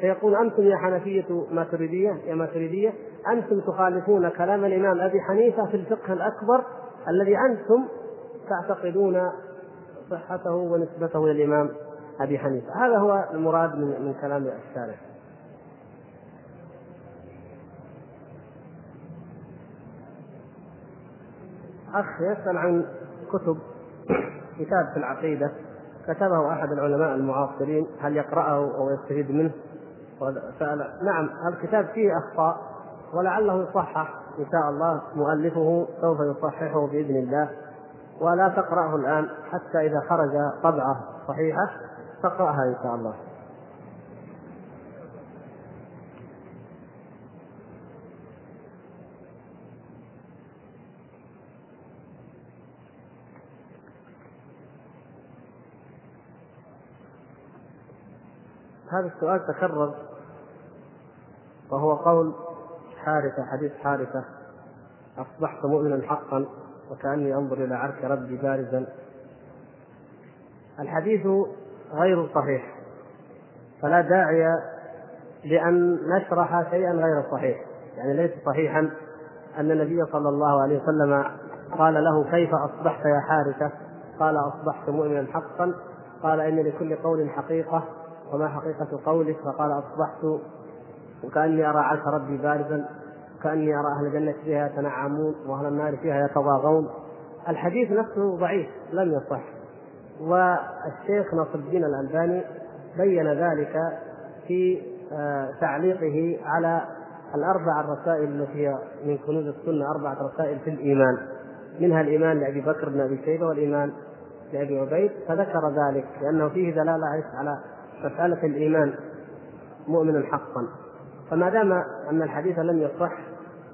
فيقول أنتم يا حنفية ماتريدية يا ماتريدية أنتم تخالفون كلام الإمام أبي حنيفة في الفقه الأكبر الذي أنتم تعتقدون صحته ونسبته إلى الإمام أبي حنيفة. هذا هو المراد من من كلام الشارع أخ يسأل عن كتب كتاب في العقيدة. كتبه أحد العلماء المعاصرين هل يقرأه أو يستفيد منه؟ سأل نعم الكتاب فيه أخطاء ولعله يصحح إن شاء الله مؤلفه سوف يصححه بإذن الله. ولا تقرأه الآن حتى إذا خرج طبعة صحيحة تقرأها إن شاء الله. هذا السؤال تكرر وهو قول حارثة حديث حارثة. أصبحت مؤمنا حقا وكأني أنظر إلى عرش ربي بارزا. الحديث غير صحيح. فلا داعي لأن نشرح شيئا غير صحيح. يعني ليس صحيحا أن النبي صلى الله عليه وسلم قال له كيف أصبحت يا حارثة؟ قال أصبحت مؤمنا حقا. قال إن لكل قول حقيقة. وما حقيقة قولك؟ فقال أصبحت وكأني أرى عرش ربي بارزا كأني أرى أهل الجنة فيها يتنعمون وأهل النار فيها يتضاغون. الحديث نفسه ضعيف لم يصح. والشيخ ناصر الدين الألباني بين ذلك في آه، تعليقه على الأربع الرسائل التي هي من كنوز السنة أربعة رسائل في الإيمان. منها الإيمان لأبي بكر بن أبي شيبة والإيمان لأبي عبيد فذكر ذلك لأنه فيه دلالة على مسألة الإيمان مؤمنا حقا. فما دام أن الحديث لم يصح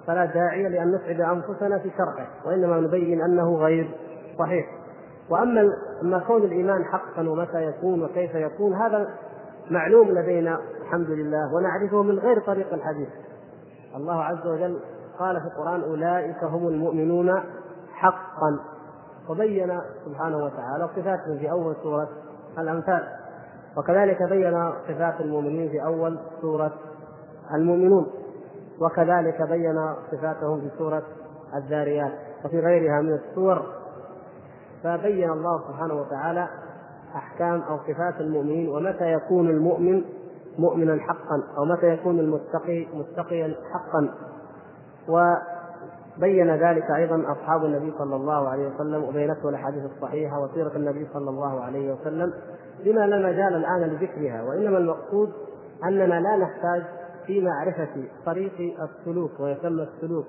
فلا داعي لأن نسعد أنفسنا في شرحه وإنما نبين أنه غير صحيح. وأما أما كون الإيمان حقا ومتى يكون وكيف يكون هذا معلوم لدينا الحمد لله ونعرفه من غير طريق الحديث. الله عز وجل قال في القرآن أولئك هم المؤمنون حقا. وبين سبحانه وتعالى صفاتهم في أول سورة الأنفال. وكذلك بين صفات المؤمنين في أول سورة المؤمنون وكذلك بين صفاتهم في سورة الذاريات وفي غيرها من السور. فبين الله سبحانه وتعالى أحكام أو صفات المؤمنين ومتى يكون المؤمن مؤمنا حقا أو متى يكون المتقي متقيا حقا. وبين ذلك أيضا أصحاب النبي صلى الله عليه وسلم وبينته الأحاديث الصحيحة وسيرة النبي صلى الله عليه وسلم. بما لا مجال الآن لذكرها وإنما المقصود أننا لا نحتاج في معرفة طريق السلوك ويسمى السلوك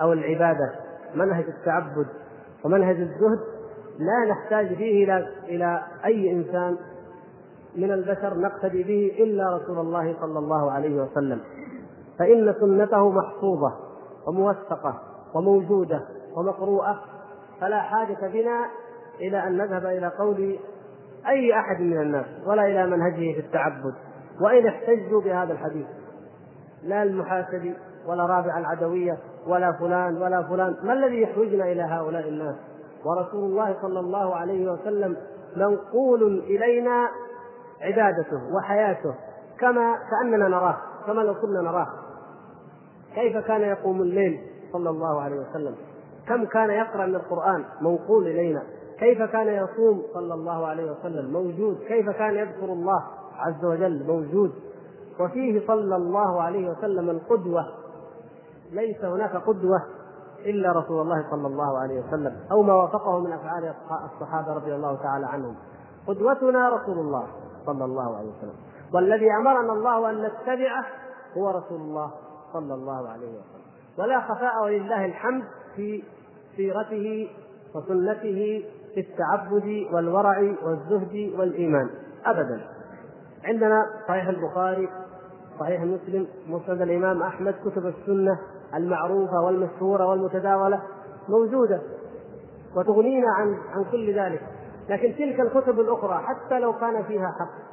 أو العبادة منهج التعبد ومنهج الزهد. لا نحتاج فيه إلى إلى أي إنسان من البشر نقتدي به إلا رسول الله صلى الله عليه وسلم. فإن سنته محفوظة وموثقة وموجودة ومقروءة فلا حاجة بنا إلى أن نذهب إلى قول أي أحد من الناس ولا إلى منهجه في التعبد وإن احتجوا بهذا الحديث. لا المحاسبي ولا رابع العدوية ولا فلان ولا فلان. ما الذي يحوجنا إلى هؤلاء الناس؟ ورسول الله صلى الله عليه وسلم منقول إلينا عبادته وحياته كما كأننا نراه كما لو كنا نراه. كيف كان يقوم الليل صلى الله عليه وسلم؟ كم كان يقرأ من القرآن منقول إلينا؟ كيف كان يصوم صلى الله عليه وسلم؟ موجود. كيف كان يذكر الله عز وجل؟ موجود. وفيه صلى الله عليه وسلم القدوة. ليس هناك قدوة إلا رسول الله صلى الله عليه وسلم أو ما وافقه من أفعال الصحابة رضي الله تعالى عنهم. قدوتنا رسول الله صلى الله عليه وسلم. والذي أمرنا الله أن نتبعه هو رسول الله صلى الله عليه وسلم. ولا خفاء ولله الحمد في سيرته وسنته في التعبد والورع والزهد والإيمان. أبدا. عندنا صحيح البخاري صحيح مسلم مسند الإمام أحمد كتب السنة المعروفة والمشهورة والمتداولة موجودة وتغنينا عن عن كل ذلك. لكن تلك الكتب الأخرى حتى لو كان فيها حق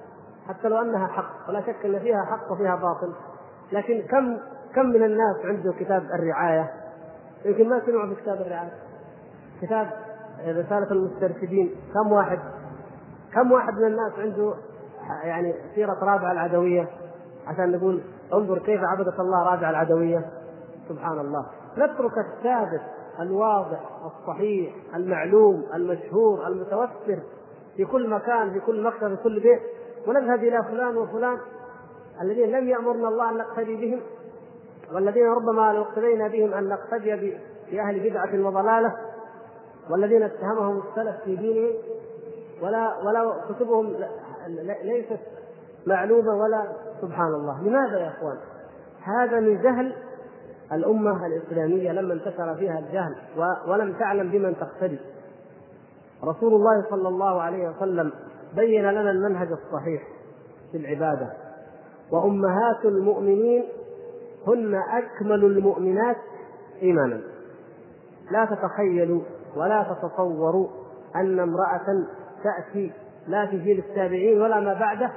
حتى لو أنها حق ولا شك أن فيها حق وفيها باطل. لكن كم كم من الناس عنده كتاب الرعاية؟ يمكن ما سمعوا في كتاب الرعاية. كتاب رسالة المسترشدين كم واحد؟ كم واحد من الناس عنده يعني سيرة رابعة العدوية؟ عشان نقول انظر كيف عبدت الله رابعة العدوية. سبحان الله. نترك الثابت الواضح الصحيح المعلوم المشهور المتوفر في كل مكان في كل مكتب في كل بيت ونذهب إلى فلان وفلان الذين لم يأمرنا الله أن نقتدي بهم والذين ربما لو اقتدينا بهم أن نقتدي بأهل بدعة وضلالة. والذين اتهمهم السلف في دينهم ولا ولا كتبهم ليست معلومة ولا سبحان الله. لماذا يا إخوان؟ هذا من جهل الأمة الإسلامية لما انتشر فيها الجهل ولم تعلم بمن تقتدي. رسول الله صلى الله عليه وسلم بين لنا المنهج الصحيح في العبادة. وأمهات المؤمنين هن أكمل المؤمنات إيمانا. لا تتخيلوا ولا تتصوروا أن امرأة تأتي لا في جيل التابعين ولا ما بعده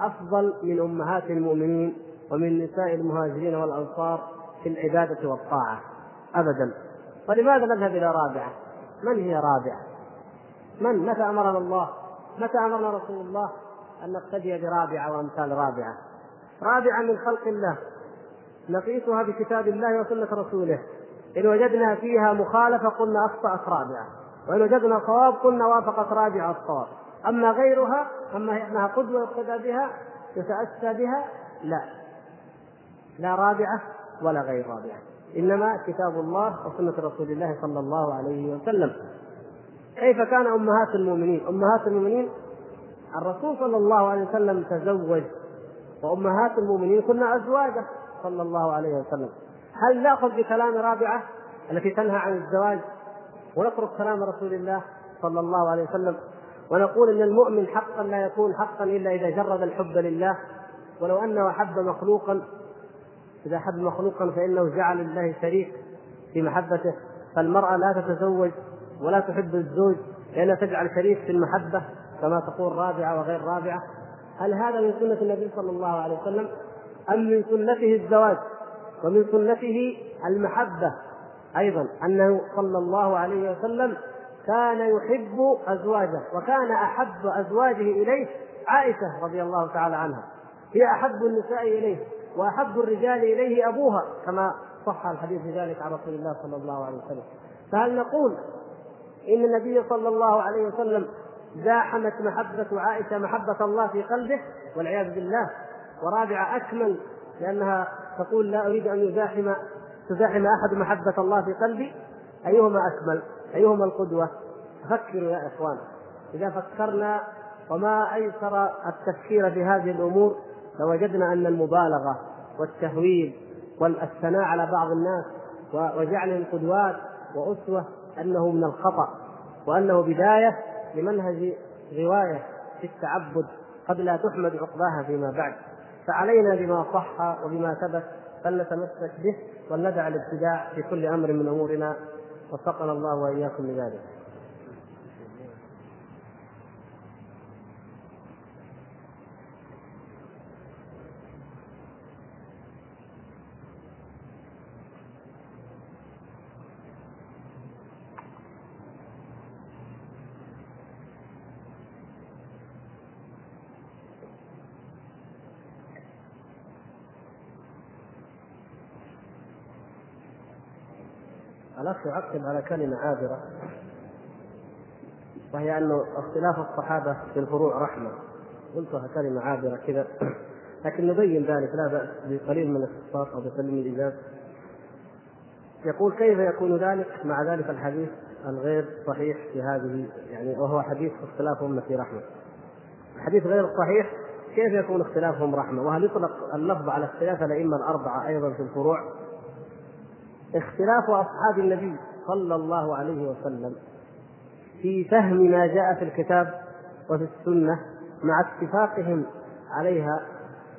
أفضل من أمهات المؤمنين ومن نساء المهاجرين والأنصار في العبادة والطاعة أبدا ولماذا نذهب إلى رابعة؟ من هي رابعة؟ من متى أمرنا الله؟ متى أمرنا رسول الله أن نقتدي برابعة وأمثال رابعة؟ رابعة من خلق الله نقيسها بكتاب الله وسنة رسوله إن وجدنا فيها مخالفة قلنا أخطأت رابعة. وإن وجدنا صواب قلنا وافقت رابعة الصواب. أما غيرها أما أنها قدوة يقتدى بها يتأسى بها لا. لا رابعة ولا غير رابعة. إنما كتاب الله وسنة رسول الله صلى الله عليه وسلم. كيف كان أمهات المؤمنين؟ أمهات المؤمنين الرسول صلى الله عليه وسلم تزوج وأمهات المؤمنين كنا أزواجه صلى الله عليه وسلم. هل نأخذ بكلام رابعة التي تنهى عن الزواج ونترك كلام رسول الله صلى الله عليه وسلم ونقول إن المؤمن حقا لا يكون حقا إلا إذا جرد الحب لله؟ ولو انه احب مخلوقا إذا احب مخلوقا فإنه جعل لله شريك في محبته. فالمرأة لا تتزوج ولا تحب الزوج لأنها تجعل شريك في المحبة كما تقول رابعة وغير رابعة. هل هذا من سنة النبي صلى الله عليه وسلم أم من سنته الزواج؟ ومن سنته المحبة أيضا أنه صلى الله عليه وسلم كان يحب أزواجه وكان أحب أزواجه إليه عائشة رضي الله تعالى عنها. هي أحب النساء إليه وأحب الرجال إليه أبوها كما صح الحديث بذلك عن رسول الله صلى الله عليه وسلم. فهل نقول إن النبي صلى الله عليه وسلم زاحمت محبة عائشة محبة الله في قلبه؟ والعياذ بالله. ورابعة أكمل لأنها تقول لا أريد أن يزاحم تزاحم أحد محبة الله في قلبي أيهما أكمل؟ أيهما القدوة؟ فكروا يا إخوان. إذا فكرنا وما أيسر التفكير في هذه الأمور لوجدنا أن المبالغة والتهويل والثناء على بعض الناس وجعلهم قدوات وأسوة أنه من الخطأ وأنه بداية لمنهج رواية في التعبد قد لا تحمد عقباها فيما بعد. فعلينا بما صح وبما ثبت فلنتمسك به ولندع الابتداع في كل أمر من أمورنا وفقنا الله وإياكم لذلك. الأخ يعقب على كلمة عابرة وهي أنه اختلاف الصحابة في الفروع رحمة. قلتها كلمة عابرة كذا. لكن نبين ذلك لا بأس بقليل من الاختصاص أو بقليل من الإيجاز. يقول كيف يكون ذلك؟ مع ذلك الحديث الغير صحيح في هذه يعني وهو حديث اختلاف أمتي رحمة. الحديث غير الصحيح كيف يكون اختلافهم رحمة؟ وهل يطلق اللفظ على اختلاف الأئمة الأربعة أيضا في الفروع؟ اختلاف أصحاب النبي صلى الله عليه وسلم في فهم ما جاء في الكتاب وفي السنة مع اتفاقهم عليها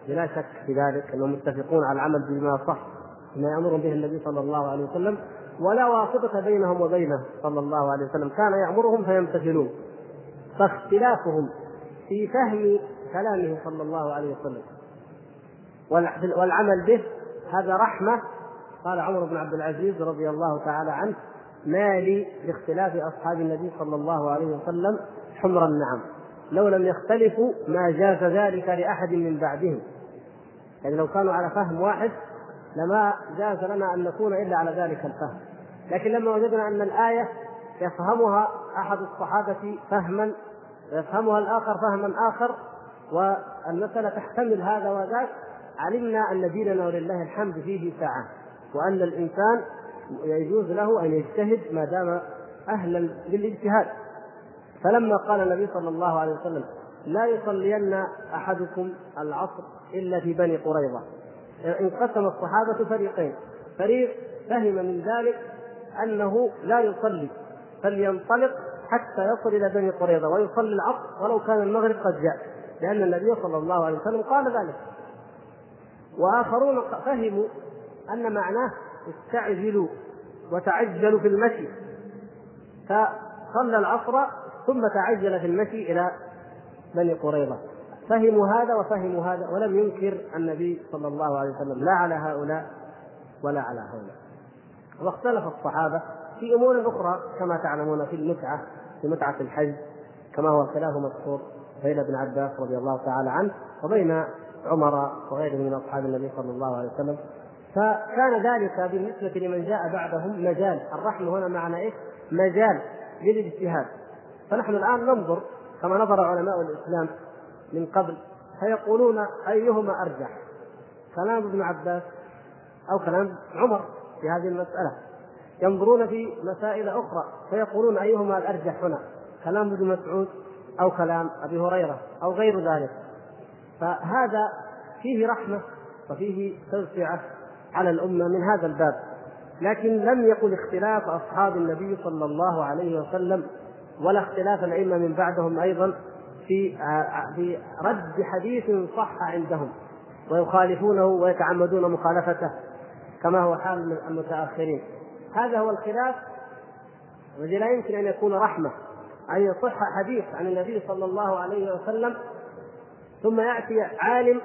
بلا شك في ذلك انهم متفقون على العمل بما صح بما يامرهم به النبي صلى الله عليه وسلم ولا واسطة بينهم وبينه صلى الله عليه وسلم كان يأمرهم فيمتثلون. فاختلافهم في فهم كلامه صلى الله عليه وسلم والعمل به هذا رحمة قال عمر بن عبد العزيز رضي الله تعالى عنه ما لي باختلاف أصحاب النبي صلى الله عليه وسلم حمر النعم لو لم يختلفوا ما جاز ذلك لأحد من بعدهم. يعني لو كانوا على فهم واحد لما جاز لنا أن نكون إلا على ذلك الفهم. لكن لما وجدنا أن الآية يفهمها أحد الصحابة فهما ويفهمها الآخر فهما آخر والمسألة تحتمل هذا وذاك علمنا أن ديننا ولله الحمد فيه ساعة. وأن الإنسان يجوز له أن يجتهد ما دام أهلا للاجتهاد. فلما قال النبي صلى الله عليه وسلم لا يصلين أحدكم العصر إلا في بني قريظة. انقسم الصحابة فريقين. فريق فهم من ذلك أنه لا يصلي فلينطلق حتى يصل إلى بني قريظة ويصلي العصر ولو كان المغرب قد جاء لأن النبي صلى الله عليه وسلم قال ذلك. وآخرون فهموا أن معناه استعجلوا وتعجلوا في المشي. فصلى العصر ثم تعجل في المشي إلى بني قريظة. فهموا هذا وفهموا هذا ولم ينكر النبي صلى الله عليه وسلم لا على هؤلاء ولا على هؤلاء. واختلف الصحابة في أمور أخرى كما تعلمون في المتعة في متعة الحج كما هو خلاف مذكور بين ابن عباس رضي الله تعالى عنه وبين عمر وغيره من أصحاب النبي صلى الله عليه وسلم. فكان ذلك بالنسبة لمن جاء بعدهم مجال. الرحمة هنا معنى إيه؟ مجال للاجتهاد. فنحن الآن ننظر كما نظر علماء الإسلام من قبل فيقولون أيهما أرجح؟ كلام ابن عباس أو كلام عمر في هذه المسألة. ينظرون في مسائل أخرى فيقولون أيهما الأرجح هنا؟ كلام ابن مسعود أو كلام أبي هريرة أو غير ذلك. فهذا فيه رحمة وفيه توسعة على الأمة من هذا الباب لكن لم يكن اختلاف أصحاب النبي صلى الله عليه وسلم ولا اختلاف الأئمة من بعدهم أيضا في في رد حديث صح عندهم ويخالفونه ويتعمدون مخالفته كما هو حال المتأخرين. هذا هو الخلاف الذي لا يمكن أن يكون رحمة أن يصح حديث عن النبي صلى الله عليه وسلم ثم يأتي عالم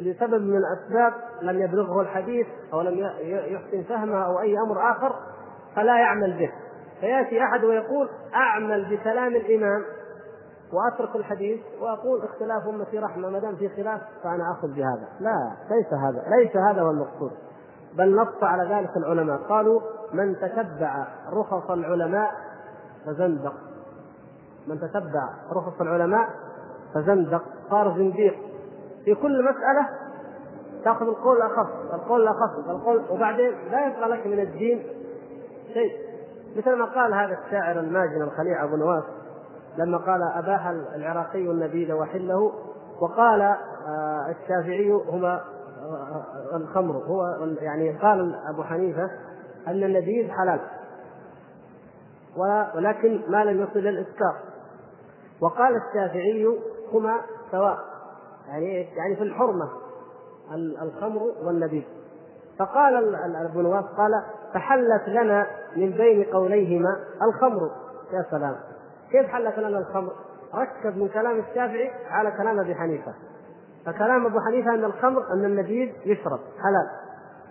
لسبب من الأسباب لم يبلغه الحديث أو لم يحسن فهمه أو أي أمر آخر فلا يعمل به. فيأتي أحد ويقول أعمل بكلام الإمام وأترك الحديث وأقول اختلاف أمتي رحمة ما دام في خلاف فأنا آخذ بهذا. لا ليس هذا ليس هذا هو المقصود. بل نص على ذلك العلماء. قالوا من تتبع رخص العلماء فزندق. من تتبع رخص العلماء فزندق. صار زنديق. في كل مسألة تأخذ القول الأخف القول الأخف القول وبعدين لا يبقى لك من الدين شيء. مثل ما قال هذا الشاعر الماجن الخليع أبو نواس لما قال أباح العراقي النبيذ وحله وقال آه، الشافعي هما آه، الخمر هو يعني قال أبو حنيفة أن النبيذ حلال ولكن ما لم يصل الإسكار. وقال الشافعي هما سواء. يعني يعني في الحرمة. الخمر والنبيذ فقال ابو نواس قال فحلت لنا من بين قوليهما الخمر. يا سلام. كيف حلت لنا الخمر؟ ركب من كلام الشافعي على كلام أبي حنيفة. فكلام أبو حنيفة أن الخمر أن النبيذ يشرب حلال.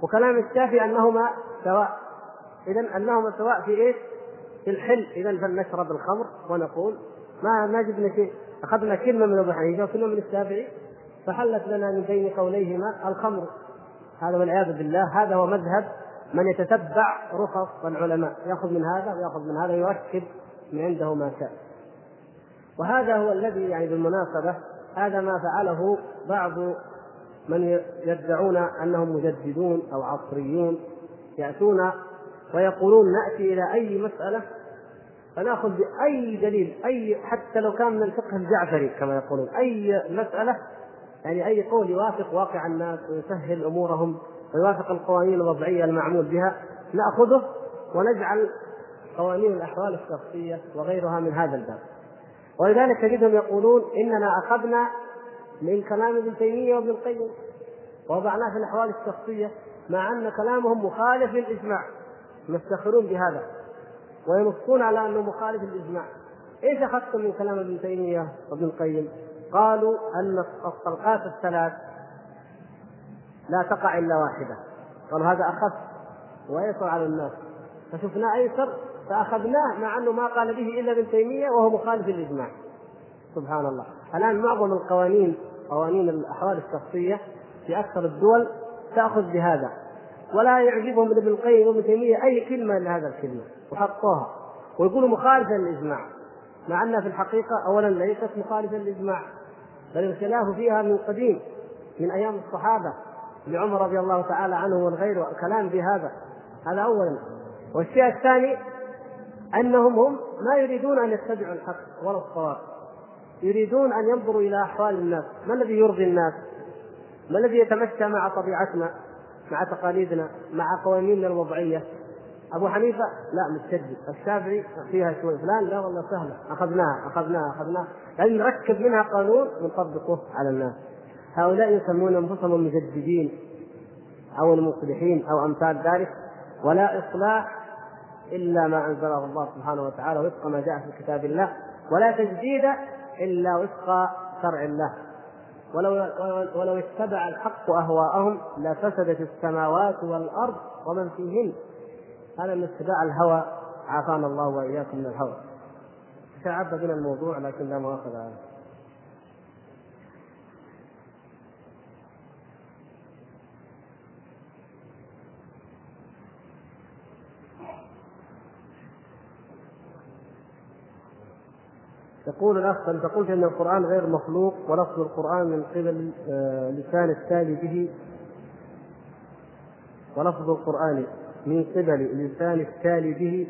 وكلام الشافعي أنهما سواء. اذا أنهما سواء في إيش؟ في الحل. اذا فلنشرب الخمر ونقول ما ما جبنا شيء. أخذنا كلمة من أبو حنيفة وكلمة من الشافعي فحلت لنا من بين قوليهما الخمر. هذا والعياذ بالله هذا هو مذهب من يتتبع رخص العلماء. يأخذ من هذا ويأخذ من هذا يركب من عنده ما شاء. وهذا هو الذي يعني بالمناسبة هذا ما فعله بعض من يدعون أنهم مجددون أو عصريون يأتون ويقولون نأتي إلى أي مسألة فناخذ بأي دليل أي حتى لو كان من الفقه الجعفري كما يقولون أي مسألة يعني أي قول يوافق واقع الناس ويسهل أمورهم ويوافق القوانين الوضعية المعمول بها نأخذه ونجعل قوانين الأحوال الشخصية وغيرها من هذا الباب. ولذلك تجدهم يقولون إننا أخذنا من كلام ابن تيمية وابن القيم ووضعناه في الأحوال الشخصية مع أن كلامهم مخالف للإجماع. يفتخرون بهذا. وينصون على أنه مخالف للإجماع. إيش أخذتم من كلام ابن تيمية وابن القيم؟ قالوا أن الطلقات الثلاث لا تقع إلا واحدة. قالوا هذا أخف. وايسر على الناس. فشفناه أيسر فأخذناه مع أنه ما قال به إلا ابن تيمية وهو مخالف للإجماع. سبحان الله. الآن معظم القوانين قوانين الأحوال الشخصية في أكثر الدول تأخذ بهذا. ولا يعجبهم من ابن القيم وابن تيمية أي كلمة الا هذا الكلمة. وحطوها ويقولوا مخالفه للإجماع. مع أنها في الحقيقة اولا ليست مخالفه للإجماع. بل الخلاف فيها من قديم من أيام الصحابة لعمر رضي الله تعالى عنه والغير الكلام بهذا هذا اولا. والشيء الثاني أنهم هم ما يريدون أن يتبعوا الحق ولا الصواب. يريدون أن ينظروا إلى أحوال الناس. ما الذي يرضي الناس؟ ما الذي يتمشى مع طبيعتنا؟ مع تقاليدنا مع قوانيننا الوضعية. أبو حنيفة لا متشدد الشافعي فيها شوي. فلان لا والله سهلة. أخذناها أخذناها أخذناها. لأن نركب منها قانون ونطبقه على الناس. هؤلاء يسمون أنفسهم المجددين أو المصلحين أو أمثال ذلك. ولا إصلاح إلا ما أنزله الله سبحانه وتعالى وفق ما جاء في كتاب الله. ولا تجديد إلا وفق شرع الله. ولو ولو اتبع الحق أهواءهم لفسدت السماوات والأرض ومن فيهن. هذا من اتباع الهوى. عافانا الله وإياكم من الهوى. تعب بنا الموضوع لكن لا مؤاخذة. يقول الأخ أنت قلت إن القرآن غير مخلوق ولفظ القرآن من قبل آه، لسان التالي به. ولفظ القرآن من قبل لسان التالي به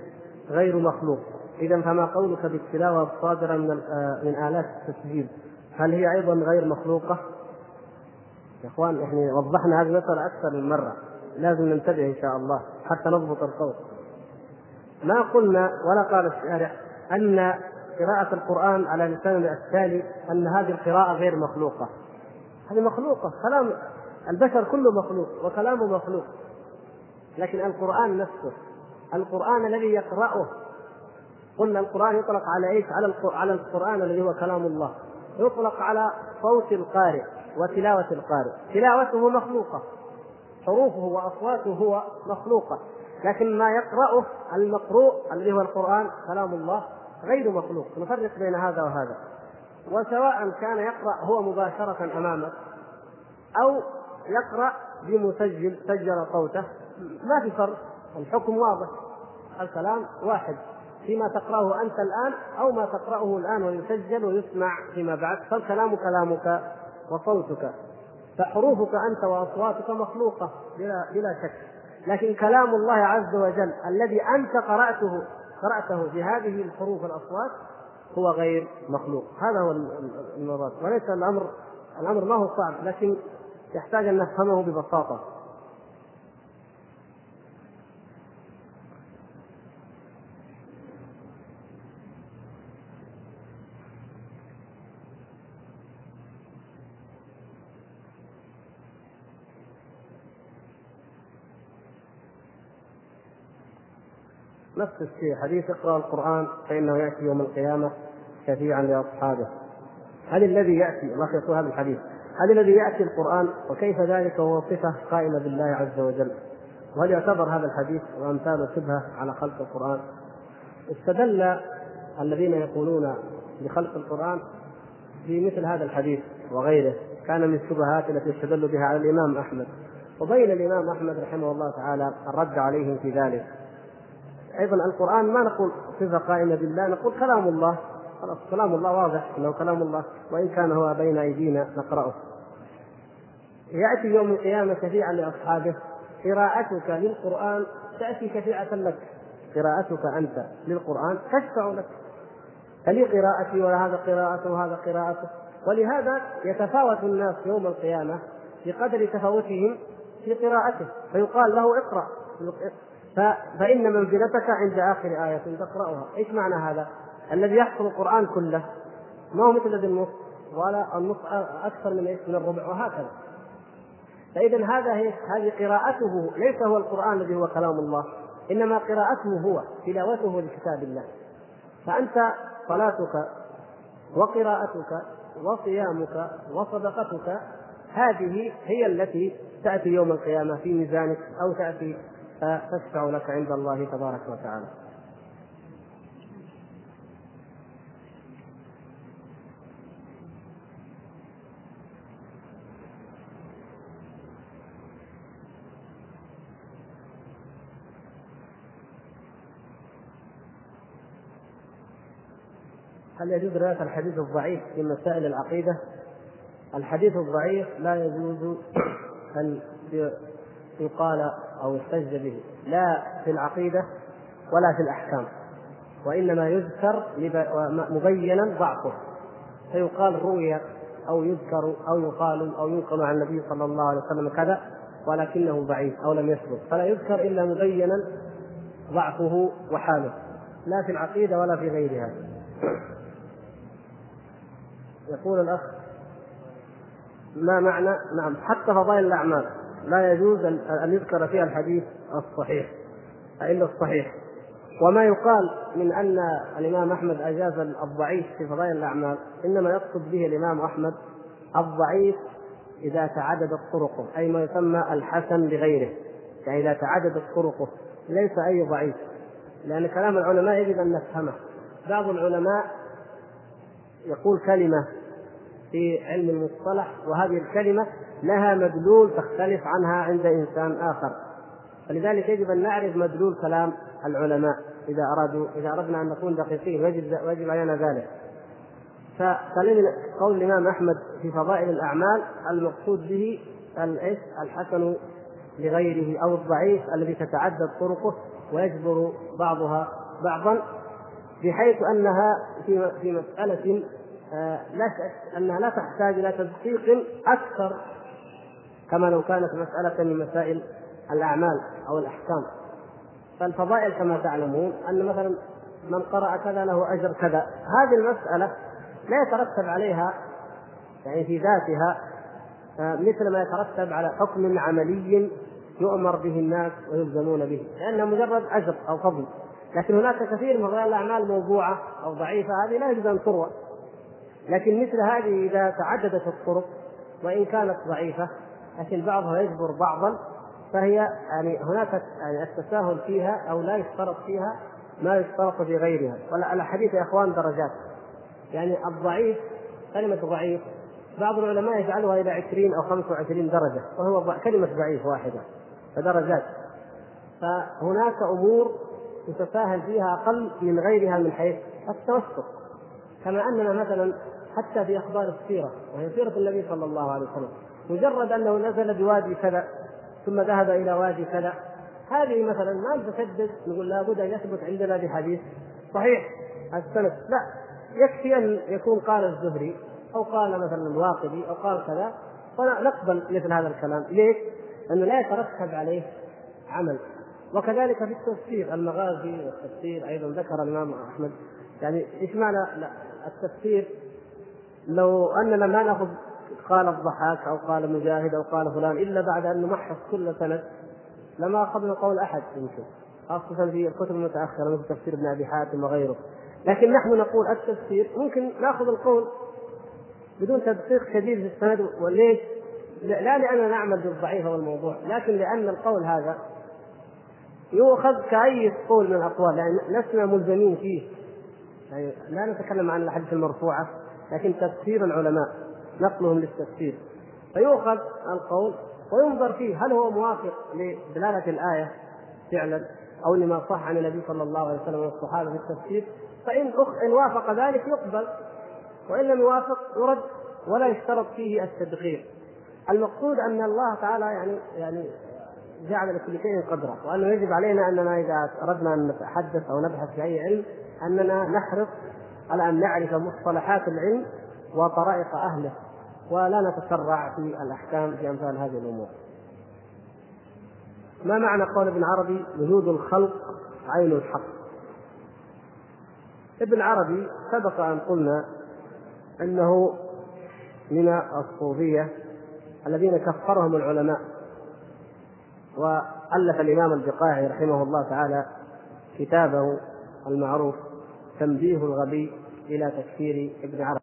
غير مخلوق. إذا فما قولك بالتلاوة الصادرة من آه، من آلات التسجيل؟ هل هي أيضا غير مخلوقة؟ يا إخوان إحنا وضحنا هذه المسألة أكثر من مرة. لازم ننتبه إن شاء الله حتى نضبط الصوت ما قلنا ولا قال الشارع أن قراءة القرآن على لسان التالي أن هذه القراءة غير مخلوقة. هذه مخلوقة. كلام البشر كله مخلوق وكلامه مخلوق. لكن القرآن نفسه القرآن الذي يقرأه. قلنا القرآن يطلق على إيش؟ على على القرآن الذي هو كلام الله. يطلق على صوت القارئ وتلاوة القارئ. تلاوته مخلوقة. حروفه وأصواته هو مخلوقة. لكن ما يقرأه المقروء الذي هو القرآن كلام الله. غير مخلوق نفرق بين هذا وهذا. وسواء كان يقرأ هو مباشرة أمامك أو يقرأ بمسجل سجل صوته ما في فرق الحكم واضح الكلام واحد. فيما تقرأه أنت الآن أو ما تقرأه الآن ويسجل ويسمع فيما بعد فالكلام كلامك وصوتك فحروفك أنت وأصواتك مخلوقة بلا بلا شك. لكن كلام الله عز وجل الذي أنت قرأته قرأته بهذه الحروف والأصوات هو غير مخلوق. هذا هو المراد. وليس الأمر الأمر ما هو صعب لكن يحتاج أن نفهمه ببساطة. نفس الشيء. حديث اقرأ القرآن فإنه يأتي يوم القيامة شفيعا لأصحابه. هل الذي الله يقول هذا الحديث هل الذي يأتي القرآن وكيف ذلك هو صفة قائمة بالله عز وجل؟ وهل يعتبر هذا الحديث وامثاله شبهة على خلق القرآن؟ استدل الذين يقولون بخلق القرآن في مثل هذا الحديث وغيره. كان من الشبهات التي استدلوا بها على الإمام أحمد. وبين الإمام أحمد رحمه الله تعالى الرد عليهم في ذلك. أيضا القرآن ما نقول صفة قائمة بالله نقول كلام الله. خلاص كلام الله واضح إنه كلام الله وإن كان هو بين أيدينا نقرأه. يأتي يوم القيامة شفيعا لأصحابه قراءتك للقرآن تأتي شفيعة لك. قراءتك أنت للقرآن تشفع لك. فلي قراءتي وهذا قراءته وهذا قراءته. ولهذا يتفاوت الناس يوم القيامة بقدر تفاوتهم في قراءته. فيقال له اقرأ. فإن منزلتك عند آخر آية تقرأها، إيش معنى هذا؟ الذي يحفظ القرآن كله ما هو مثل الذي النص ولا النص أكثر من إيش؟ من الربع وهكذا. فإذا هذا هي هذه قراءته ليس هو القرآن الذي هو كلام الله، إنما قراءته هو تلاوته لكتاب الله. فأنت صلاتك وقراءتك وصيامك وصدقتك هذه هي التي تأتي يوم القيامة في ميزانك أو تأتي فتشفع لك عند الله تبارك وتعالى هل يجوز رواية الحديث الضعيف في مسائل العقيدة؟ الحديث الضعيف لا يجوز أن يقال أو يحتج به لا في العقيدة ولا في الأحكام وإنما يذكر مبينا ضعفه فيقال روي أو يذكر أو يقال أو ينقل عن النبي صلى الله عليه وسلم كذا ولكنه ضعيف أو لم يثبت فلا يذكر إلا مبينا ضعفه وحاله لا في العقيدة ولا في غيرها. يقول الأخ ما معنى؟ نعم حتى فضائل الأعمال. لا يجوز ان يذكر فيها الحديث الصحيح إلا الصحيح. وما يقال من أن الإمام أحمد أجاز الضعيف في فضائل الأعمال إنما يقصد به الإمام أحمد الضعيف إذا تعددت طرقه أي ما يسمى الحسن لغيره. يعني إذا تعددت طرقه ليس أي ضعيف. لأن كلام العلماء يجب أن نفهمه. بعض العلماء يقول كلمة في علم المصطلح وهذه الكلمة لها مدلول تختلف عنها عند إنسان آخر. فلذلك يجب أن نعرف مدلول كلام العلماء. إذا ارادوا إذا أردنا أن نكون دقيقين ويجب ويجب علينا ذلك. فكلمة قول الإمام أحمد في فضائل الأعمال المقصود به الإيش؟ الحسن لغيره أو الضعيف الذي تتعدد طرقه ويجبر بعضها بعضا بحيث أنها في في مسألة آه، لا أنها لا تحتاج إلى تدقيق أكثر كما لو كانت مسألة من مسائل الأعمال أو الأحكام. فالفضائل كما تعلمون أن مثلا من قرأ كذا له أجر كذا. هذه المسألة لا يترتب عليها يعني في ذاتها آه، مثل ما يترتب على حكم عملي يؤمر به الناس ويلزمون به لأنها مجرد أجر أو فضل. لكن هناك كثير من الأعمال موضوعة أو ضعيفة هذه لا يجوز أن تروى. لكن مثل هذه إذا تعددت الطرق وإن كانت ضعيفة لكن بعضها يجبر بعضا فهي يعني هناك يعني التساهل فيها أو لا يشترط فيها ما يشترط في غيرها. والأحاديث يا إخوان درجات. يعني الضعيف كلمة ضعيف بعض العلماء يجعلها إلى 20 أو 25 درجة وهو كلمة ضعيف واحدة فدرجات. فهناك أمور تتساهل فيها أقل من غيرها من حيث التوسط. كما أننا مثلا حتى في أخبار السيرة وهي سيرة النبي صلى الله عليه وسلم. مجرد أنه نزل بوادي كذا ثم ذهب إلى وادي كذا. هذه مثلا ما نتشدد نقول لابد أن يثبت عندنا بحديث صحيح. السند. لا يكفي أن يكون قال الزهري أو قال مثلا الواقدي أو قال كذا فنقبل مثل هذا الكلام. ليش؟ لأنه لا يترتب عليه عمل. وكذلك في التفسير المغازي والتفسير أيضا ذكر الإمام أحمد. يعني إيش معنى؟ التفسير لو أننا ما نأخذ قال الضحاك أو قال مجاهد أو قال فلان إلا بعد أن نمحص كل سند. لما أخذنا قول أحد يمكن خاصة في الكتب المتأخرة مثل تفسير ابن أبي حاتم وغيره. لكن نحن نقول التفسير ممكن نأخذ القول بدون تدقيق شديد في السند وليش؟ لا لأننا نعمل بالضعيف والموضوع لكن لأن القول هذا يؤخذ كأي قول من الأقوال يعني لسنا ملزمين فيه. يعني لا نتكلم عن الأحاديث المرفوعة لكن تفسير العلماء. نقلهم للتفسير. فيؤخذ القول وينظر فيه هل هو موافق لدلالة الآية فعلا أو لما صح عن النبي صلى الله عليه وسلم والصحابة في التفسير. فإن إن وافق ذلك يقبل وإن لم يوافق يرد ولا يشترط فيه التدخير. المقصود أن الله تعالى يعني يعني جعل لكل شيء قدرا وأنه يجب علينا أننا إذا أردنا أن نتحدث أو نبحث في أي علم أننا نحرص على أن نعرف مصطلحات العلم وطرائق أهله. ولا نتسرع في الأحكام في أمثال هذه الأمور. ما معنى قول ابن عربي وجود الخلق عين الحق؟ ابن عربي سبق أن قلنا أنه من الصوفية الذين كفرهم العلماء وألف الإمام البقاعي رحمه الله تعالى كتابه المعروف تنبيه الغبي إلى تكفير ابن عربي.